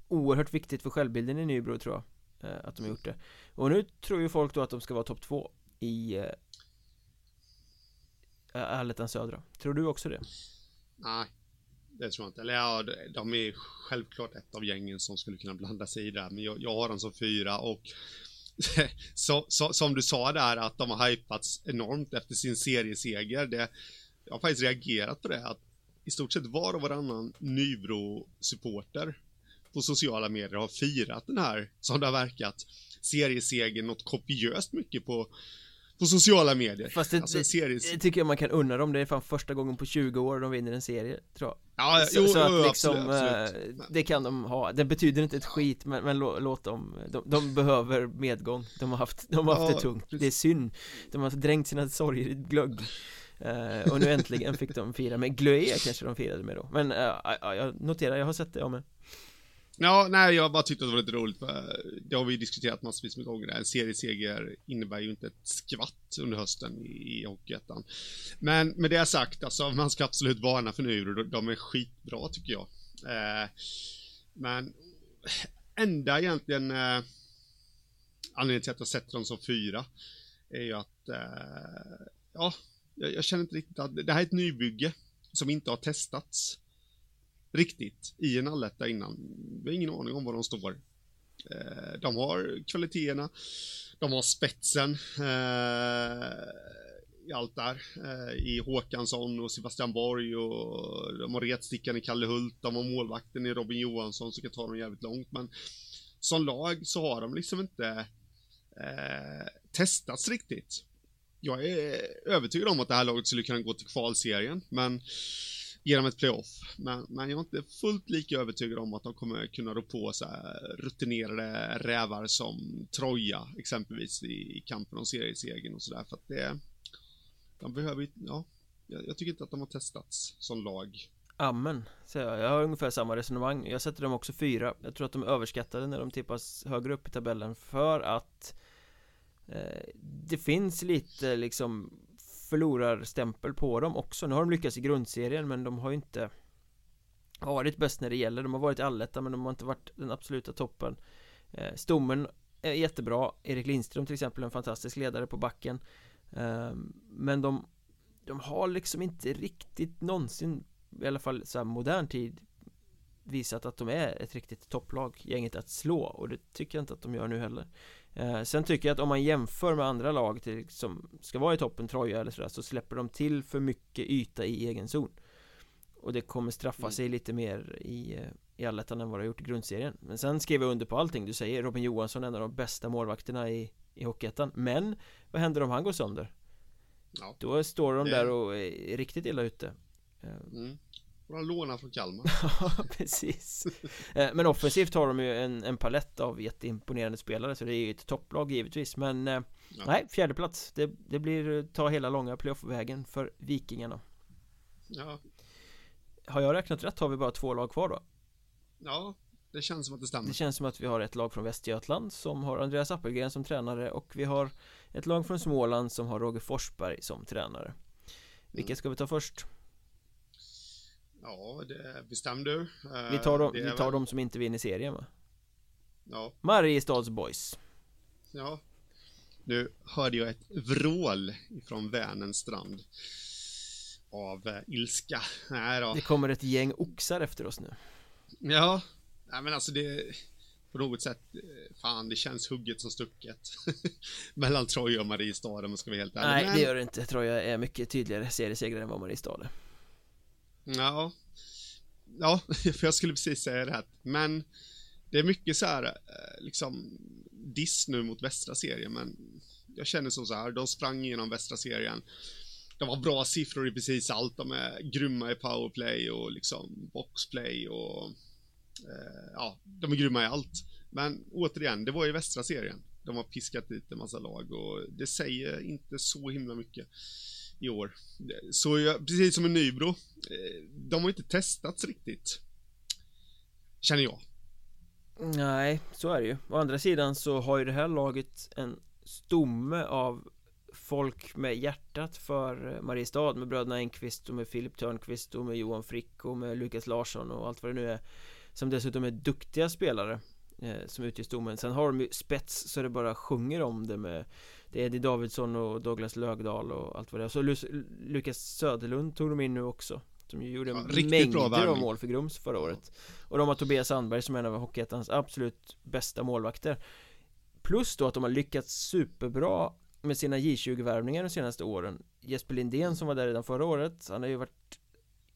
Oerhört viktigt för självbilden i Nybro tror jag eh, Att de har gjort det. Och nu tror ju folk då att de ska vara topp två i eh, Allettan Södra. Tror du också det? Nej Det tror jag inte, eller ja, de är självklart ett av gängen som skulle kunna blanda sig i det Men jag, jag har dem som fyra och så, så, som du sa där, att de har hypats enormt efter sin serieseger. Det, jag har faktiskt reagerat på det, att i stort sett var och varannan Nybro-supporter på sociala medier har firat den här, som det har verkat, seriesegern något kopiöst mycket på på sociala medier. Fast det, alltså, det, tycker jag man kan unna dem, det är fan första gången på 20 år de vinner en serie, tror jag. Ja, så, jo, så att jo, liksom, absolut, äh, det kan de ha, det betyder inte ett skit men, men lå, låt dem, de, de, behöver medgång, de har haft, de har haft ja, det tungt, det är synd, de har dränkt sina sorger i glögg. Uh, Och nu äntligen fick de fira med glöja kanske de firade med då, men uh, jag noterar, jag har sett det jag med Ja, nej, jag bara tyckte att det var lite roligt. För det har vi diskuterat massvis med gånger. En serieseger innebär ju inte ett skvatt under hösten i, i Hockeyettan. Men med det sagt, alltså man ska absolut varna för nu. De är skitbra tycker jag. Eh, men enda egentligen eh, anledningen till att jag sätter dem som fyra är ju att eh, ja, jag, jag, känner inte riktigt att det här är ett nybygge som inte har testats riktigt i en alletta innan. Vi har ingen aning om var de står. Eh, de har kvaliteterna, de har spetsen eh, i allt där. Eh, I Håkansson och Sebastian Borg och de har retstickan i Kalle Hult, de har målvakten i Robin Johansson som kan ta dem jävligt långt. Men som lag så har de liksom inte eh, testats riktigt. Jag är övertygad om att det här laget skulle kunna gå till kvalserien, men genom ett playoff. Men, men jag är inte fullt lika övertygad om att de kommer kunna rå på så rutinerade rävar som Troja, exempelvis, i, i kampen om seriesegern och sådär. För att det, de behöver ja, jag, jag tycker inte att de har testats som lag. Amen, säger jag. Jag har ungefär samma resonemang. Jag sätter dem också fyra. Jag tror att de är överskattade när de tippas högre upp i tabellen för att eh, det finns lite liksom förlorarstämpel på dem också. Nu har de lyckats i grundserien men de har ju inte varit bäst när det gäller. De har varit alletta men de har inte varit den absoluta toppen. Eh, stommen är jättebra. Erik Lindström till exempel en fantastisk ledare på backen. Eh, men de De har liksom inte riktigt någonsin I alla fall så här modern tid Visat att de är ett riktigt topplag Gänget att slå. Och det tycker jag inte att de gör nu heller. Eh, sen tycker jag att om man jämför med andra lag till, som ska vara i toppen, Troja eller sådär, så släpper de till för mycket yta i egen zon. Och det kommer straffa mm. sig lite mer i, eh, i allettan än vad det har gjort i grundserien. Men sen skriver jag under på allting du säger, Robin Johansson en av de bästa målvakterna i, i Hockeyettan. Men vad händer om han går sönder? Ja. Då står de där och är riktigt illa ute. Eh, mm. Bara låna från Kalmar Ja, precis eh, Men offensivt har de ju en, en palett av jätteimponerande spelare Så det är ju ett topplag givetvis Men eh, ja. nej, fjärde plats det, det blir ta hela långa playoff-vägen för Vikingarna Ja Har jag räknat rätt har vi bara två lag kvar då? Ja, det känns som att det stämmer Det känns som att vi har ett lag från Västergötland som har Andreas Appelgren som tränare och vi har ett lag från Småland som har Roger Forsberg som tränare Vilka mm. ska vi ta först? Ja, det bestäm du. Vi tar, dem, vi tar väl... de som inte vinner serien va? Ja. Mariestads boys. Ja. Nu hörde jag ett vrål ifrån Vänerns strand. Av eh, ilska. Nej då. Det kommer ett gäng oxar efter oss nu. Ja. Nej men alltså det på något sätt, eh, fan det känns hugget som stucket Mellan Troja och Mariestad om man ska vara helt ärlig Nej men... det gör det inte, Troja är mycket tydligare seriesegrare än vad Mariestad är Ja. Ja, för jag skulle precis säga det här. Men det är mycket så här, eh, liksom, diss nu mot västra serien, men jag känner som så här, de sprang igenom västra serien. De har bra siffror i precis allt, de är grymma i powerplay och liksom boxplay och eh, ja, de är grymma i allt. Men återigen, det var i västra serien. De har piskat dit en massa lag och det säger inte så himla mycket i år. Så jag, precis som en Nybro, eh, de har inte testats riktigt. Känner jag. Nej, så är det ju. Å andra sidan så har ju det här laget en stomme av folk med hjärtat för eh, Mariestad med bröderna Enqvist och med Filip Törnqvist och med Johan Frick och med Lukas Larsson och allt vad det nu är Som dessutom är duktiga spelare eh, Som utgör stommen Sen har de ju spets så det bara sjunger om det med det är Eddie Davidsson och Douglas Lögdal och allt vad det är. Så Lukas Söderlund tog de in nu också. Som ju gjorde ja, mängder av mål för Grums förra året. Och de har Tobias Sandberg som är en av Hockeyettans absolut bästa målvakter. Plus då att de har lyckats superbra med sina J20-värvningar de senaste åren. Jesper Lindén som var där redan förra året, han har ju varit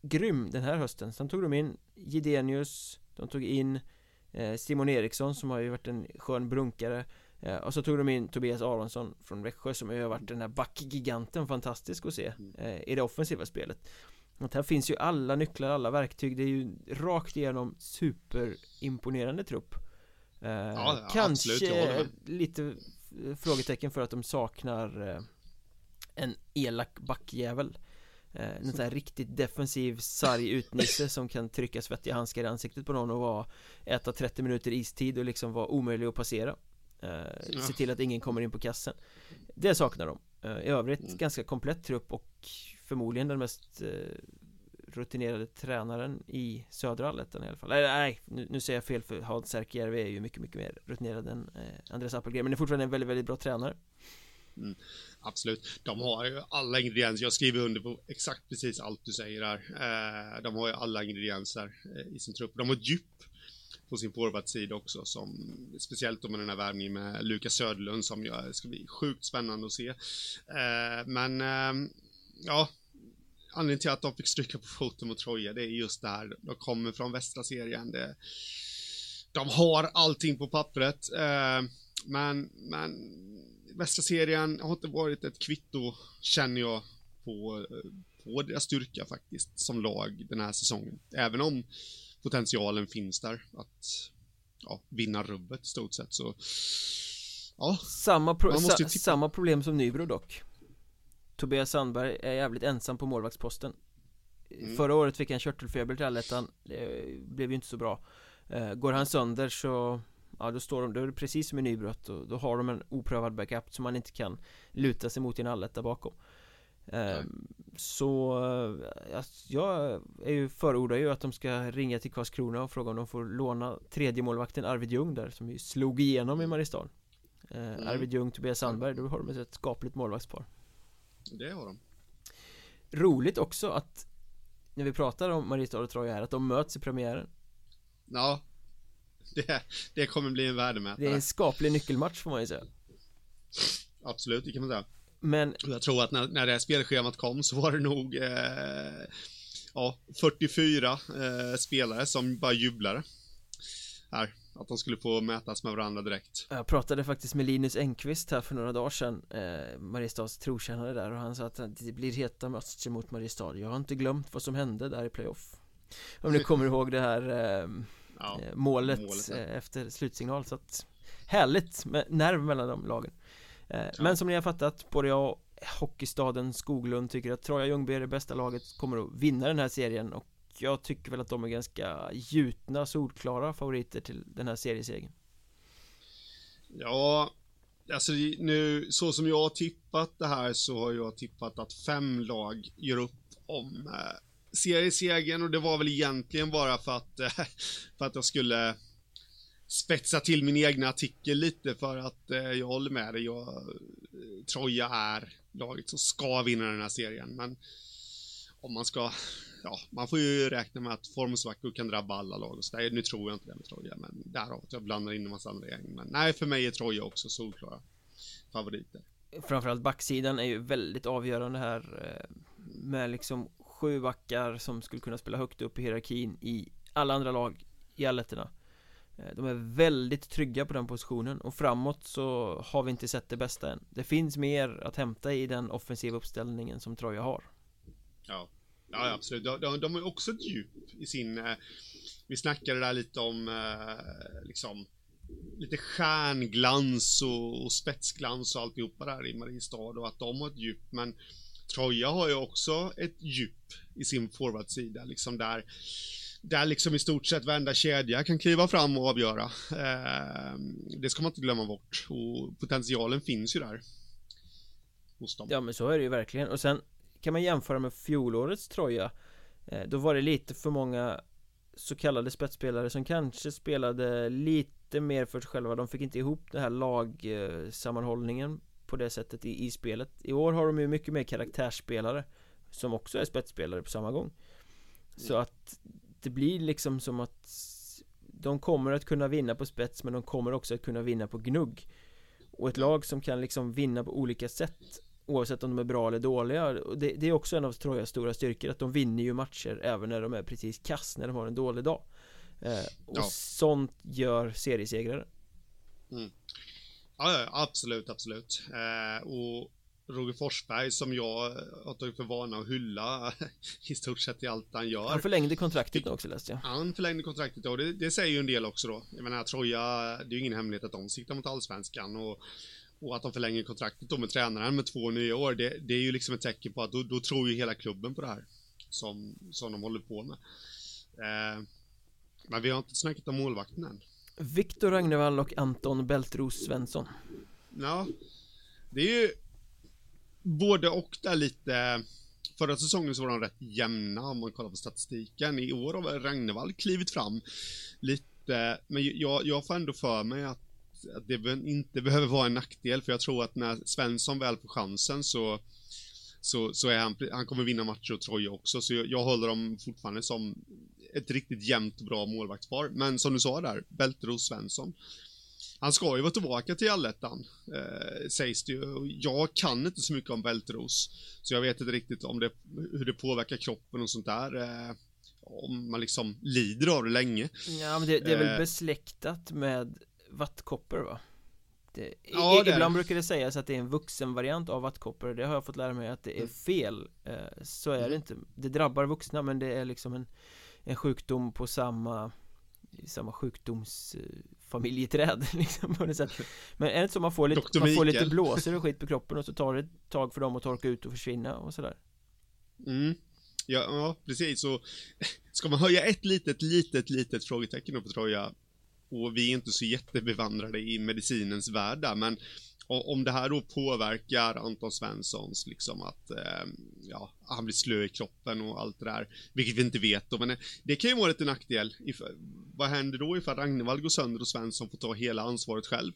grym den här hösten. Sen tog de in Gidenius, de tog in eh, Simon Eriksson som har ju varit en skön brunkare Ja, och så tog de in Tobias Aronsson från Växjö som har varit den här backgiganten fantastisk att se mm. eh, i det offensiva spelet. Och här finns ju alla nycklar, alla verktyg, det är ju rakt igenom superimponerande trupp. Eh, ja, kanske absolut, lite frågetecken för att de saknar eh, en elak backjävel. Eh, en sån här riktigt defensiv sarg utnisse som kan trycka svettiga handskar i ansiktet på någon och vara Äta 30 minuter istid och liksom vara omöjlig att passera Eh, se till att ingen kommer in på kassen Det saknar de eh, I övrigt mm. ganska komplett trupp och förmodligen den mest eh, rutinerade tränaren i södra allettan i alla fall Nej, nej nu, nu säger jag fel för Hans Särkijärvi är ju mycket, mycket mer rutinerad än eh, Andreas Appelgren Men är fortfarande en väldigt, väldigt bra tränare Mm, absolut. De har ju alla ingredienser. Jag skriver under på exakt precis allt du säger där. Eh, de har ju alla ingredienser eh, i sin trupp. De har ett djup på sin forwardsida också, som speciellt då med den här värvningen med Lukas Söderlund som jag, ska bli sjukt spännande att se. Eh, men eh, ja, anledningen till att de fick stryka på foten mot Troja, det är just där de kommer från västra serien. Det, de har allting på pappret, eh, men, men västra serien har inte varit ett kvitto, känner jag, på, eh, på deras styrka faktiskt, som lag den här säsongen. Även om potentialen finns där att ja, vinna rubbet i stort sett. Så Ja. Samma, pro sa samma problem som Nybro dock. Tobias Sandberg är jävligt ensam på målvaktsposten. Mm. Förra året fick han körtelfeber till allettan. Det blev ju inte så bra. Eh, Går han sönder så Ja då står de, då är det precis som i Nybro och då har de en oprövad backup som man inte kan luta sig mot i en alletta bakom så eh, jag är ju förordar ju att de ska ringa till Karlskrona och fråga om de får låna tredje målvakten Arvid Ljung där som ju slog igenom i Mariestad. Ehm, mm. Arvid Ljung, Tobias Sandberg, då har de ett skapligt målvaktspar. Det har de. Roligt också att när vi pratar om Mariestad och Troja här, att de möts i premiären. Ja. Det, det kommer bli en värdemätare. Det är en skaplig nyckelmatch får man ju säga. Absolut, det kan man säga men... Jag tror att när, när det här spelschemat kom så var det nog eh, ja, 44 eh, spelare som bara jublade. Här, att de skulle få mätas med varandra direkt. Jag pratade faktiskt med Linus Engqvist här för några dagar sedan eh, Mariestads trotjänare där och han sa att det blir heta matcher mot Mariestad Jag har inte glömt vad som hände där i playoff Om ni kommer ihåg det här eh, ja, eh, målet, målet ja. Eh, efter slutsignal så att Härligt med nerv mellan de lagen ja. Men som ni har fattat, både jag och Hockeystaden Skoglund tycker att Troja Ljungby är det bästa laget kommer att vinna den här serien och jag tycker väl att de är ganska gjutna, solklara favoriter till den här seriesegern. Ja, alltså nu så som jag har tippat det här så har jag tippat att fem lag gör upp om eh, seriesegern och det var väl egentligen bara för att, eh, för att jag skulle spetsa till min egna artikel lite för att eh, jag håller med dig. Jag, eh, Troja är laget som ska vinna den här serien, men om man ska, ja, man får ju räkna med att formsvackor kan drabba alla lag och så där. Nu tror jag inte det med Troja, men därav att jag blandar in en massa andra gäng. Men nej, för mig är Troja också solklara favoriter. Framförallt backsidan är ju väldigt avgörande här eh, med liksom sju backar som skulle kunna spela högt upp i hierarkin i alla andra lag i alletterna Eh, de är väldigt trygga på den positionen och framåt så har vi inte sett det bästa än. Det finns mer att hämta i den offensiva uppställningen som Troja har. Ja, ja absolut. De, de, de har också ett djup i sin... Eh, vi snackade där lite om eh, liksom lite stjärnglans och, och spetsglans och alltihopa där i Mariestad och att de har ett djup. Men Troja har ju också ett djup i sin forwardsida liksom där där liksom i stort sett varenda kedja kan kliva fram och avgöra. Eh, det ska man inte glömma bort och potentialen finns ju där. Hos dem. Ja men så är det ju verkligen och sen kan man jämföra med fjolårets Troja. Eh, då var det lite för många så kallade spetsspelare som kanske spelade lite mer för sig själva. De fick inte ihop den här lagsammanhållningen på det sättet i, i spelet. I år har de ju mycket mer karaktärsspelare som också är spetsspelare på samma gång. Så att det blir liksom som att de kommer att kunna vinna på spets men de kommer också att kunna vinna på gnugg och ett lag som kan liksom vinna på olika sätt Oavsett om de är bra eller dåliga det, det är också en av Trojas stora styrkor att de vinner ju matcher även när de är precis kass när de har en dålig dag eh, Och ja. sånt gör seriesegrare mm. Ja, absolut, absolut eh, Och Roger Forsberg som jag har tagit för vana att hylla i stort sett i allt han gör. Han förlängde kontraktet också läste jag. Han förlängde kontraktet och det, det, säger ju en del också då. Jag menar Troja, det är ju ingen hemlighet att de siktar mot allsvenskan och, och att de förlänger kontraktet då med tränaren med två nya år. Det, det är ju liksom ett tecken på att då, då, tror ju hela klubben på det här. Som, som de håller på med. Eh, men vi har inte snackat om målvakten än. Viktor Ragnevall och Anton Bältros Svensson. Ja, det är ju både och där lite Förra säsongen så var de rätt jämna om man kollar på statistiken. I år har Ragnevall klivit fram lite, men jag, jag får ändå för mig att att det inte behöver vara en nackdel, för jag tror att när Svensson väl får chansen så så, så är han, han kommer vinna matcher och Troja också, så jag, jag håller dem fortfarande som ett riktigt jämnt och bra målvaktspar. Men som du sa där, Bälteros Svensson. Han ska ju vara tillbaka till allettan, eh, sägs det ju. Jag kan inte så mycket om Bälteros, så jag vet inte riktigt om det, hur det påverkar kroppen och sånt där. Eh, om man liksom lider av det länge. Ja, men det, det är väl eh. besläktat med vattkoppor va? Det, ja, det ibland brukar det sägas att det är en vuxenvariant av vattkoppor Det har jag fått lära mig att det är mm. fel eh, Så är det mm. inte Det drabbar vuxna men det är liksom en En sjukdom på samma Samma sjukdomsfamiljeträd liksom på något sätt. Men är det så man får lite Man får lite blåsor och skit på kroppen och så tar det ett tag för dem att torka ut och försvinna och sådär? Mm. Ja, ja precis. Så Ska man höja ett litet, litet, litet frågetecken på Troja och vi är inte så jättebevandrade i medicinens värld där, men om det här då påverkar Anton Svenssons, liksom att, eh, ja, han blir slö i kroppen och allt det där, vilket vi inte vet då, men det kan ju vara lite nackdel. If, vad händer då ifall Ragnvald går sönder och Svensson får ta hela ansvaret själv?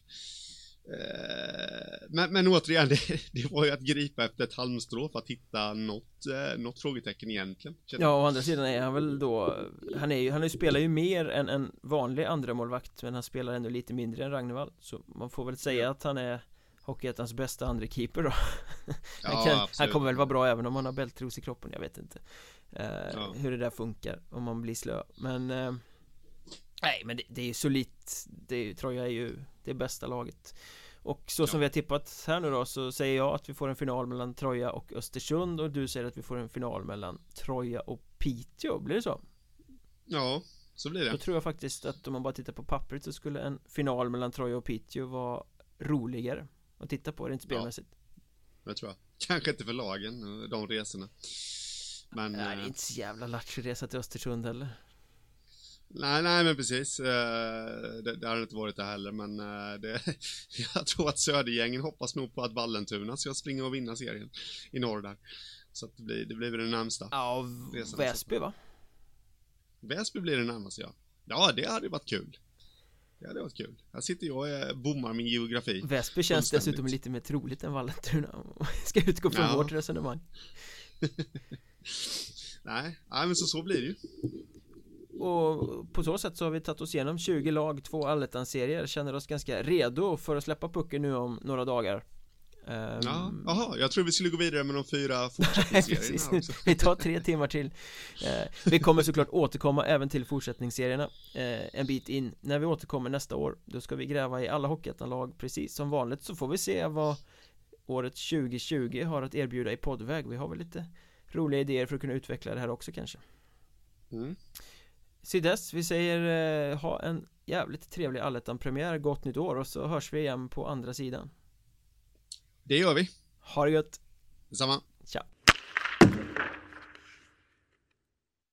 Eh, men, men återigen, det, det, var ju att gripa efter ett halmstrå för att hitta något, eh, något frågetecken egentligen Ja, å andra sidan är han väl då Han är ju, han spelar ju mer än en vanlig andra målvakt Men han spelar ändå lite mindre än Ragnvald Så man får väl säga att han är Hockeyettans bästa andra keeper då. Han, kan, han kommer väl vara bra även om han har bältros i kroppen, jag vet inte eh, ja. Hur det där funkar, om man blir slö. Men eh, Nej men det, det är ju solitt Det Troja är ju det bästa laget. Och så som vi har tippat här nu då så säger jag att vi får en final mellan Troja och Östersund och du säger att vi får en final mellan Troja och Piteå, blir det så? Ja, så blir det. Då tror jag faktiskt att om man bara tittar på pappret så skulle en final mellan Troja och Piteå vara roligare att titta på rent spelmässigt ja, Det tror jag Kanske inte för lagen, de resorna Men Nej, det är inte så jävla lattjo resa till Östersund heller Nej, nej men precis. Eh, det, det hade inte varit det heller, men eh, det, jag tror att Södergängen hoppas nog på att Vallentuna ska springa och vinna serien i norr där. Så att det blir, det blir väl det närmsta. Ja, Väsby va? Väsby blir det närmaste ja. Ja, det hade varit kul. Det hade varit kul. Här sitter jag och bommar min geografi. Väsby känns dessutom lite mer troligt än Vallentuna. Ska utgå från ja. vårt resonemang. nej, nej, men så, så blir det ju. Och på så sätt så har vi tagit oss igenom 20 lag, två allettan-serier Känner oss ganska redo för att släppa pucken nu om några dagar Um, ja, jag tror vi skulle gå vidare med de fyra fortsättningsserierna också. Vi tar tre timmar till. Uh, Vi kommer såklart återkomma även till fortsättningsserierna uh, En bit in. När vi återkommer nästa år Då ska vi gräva i alla Hockeyettan-lag. Precis som vanligt Så får vi se vad året 2020 har att erbjuda i poddväg. Vi har väl lite roliga idéer för att kunna utveckla det här också kanske. Mm. Sydess, vi säger eh, ha en jävligt trevlig allettan-premiär, gott nytt år och så hörs vi igen på andra sidan Det gör vi. Ha det gött. Detsamma. Tja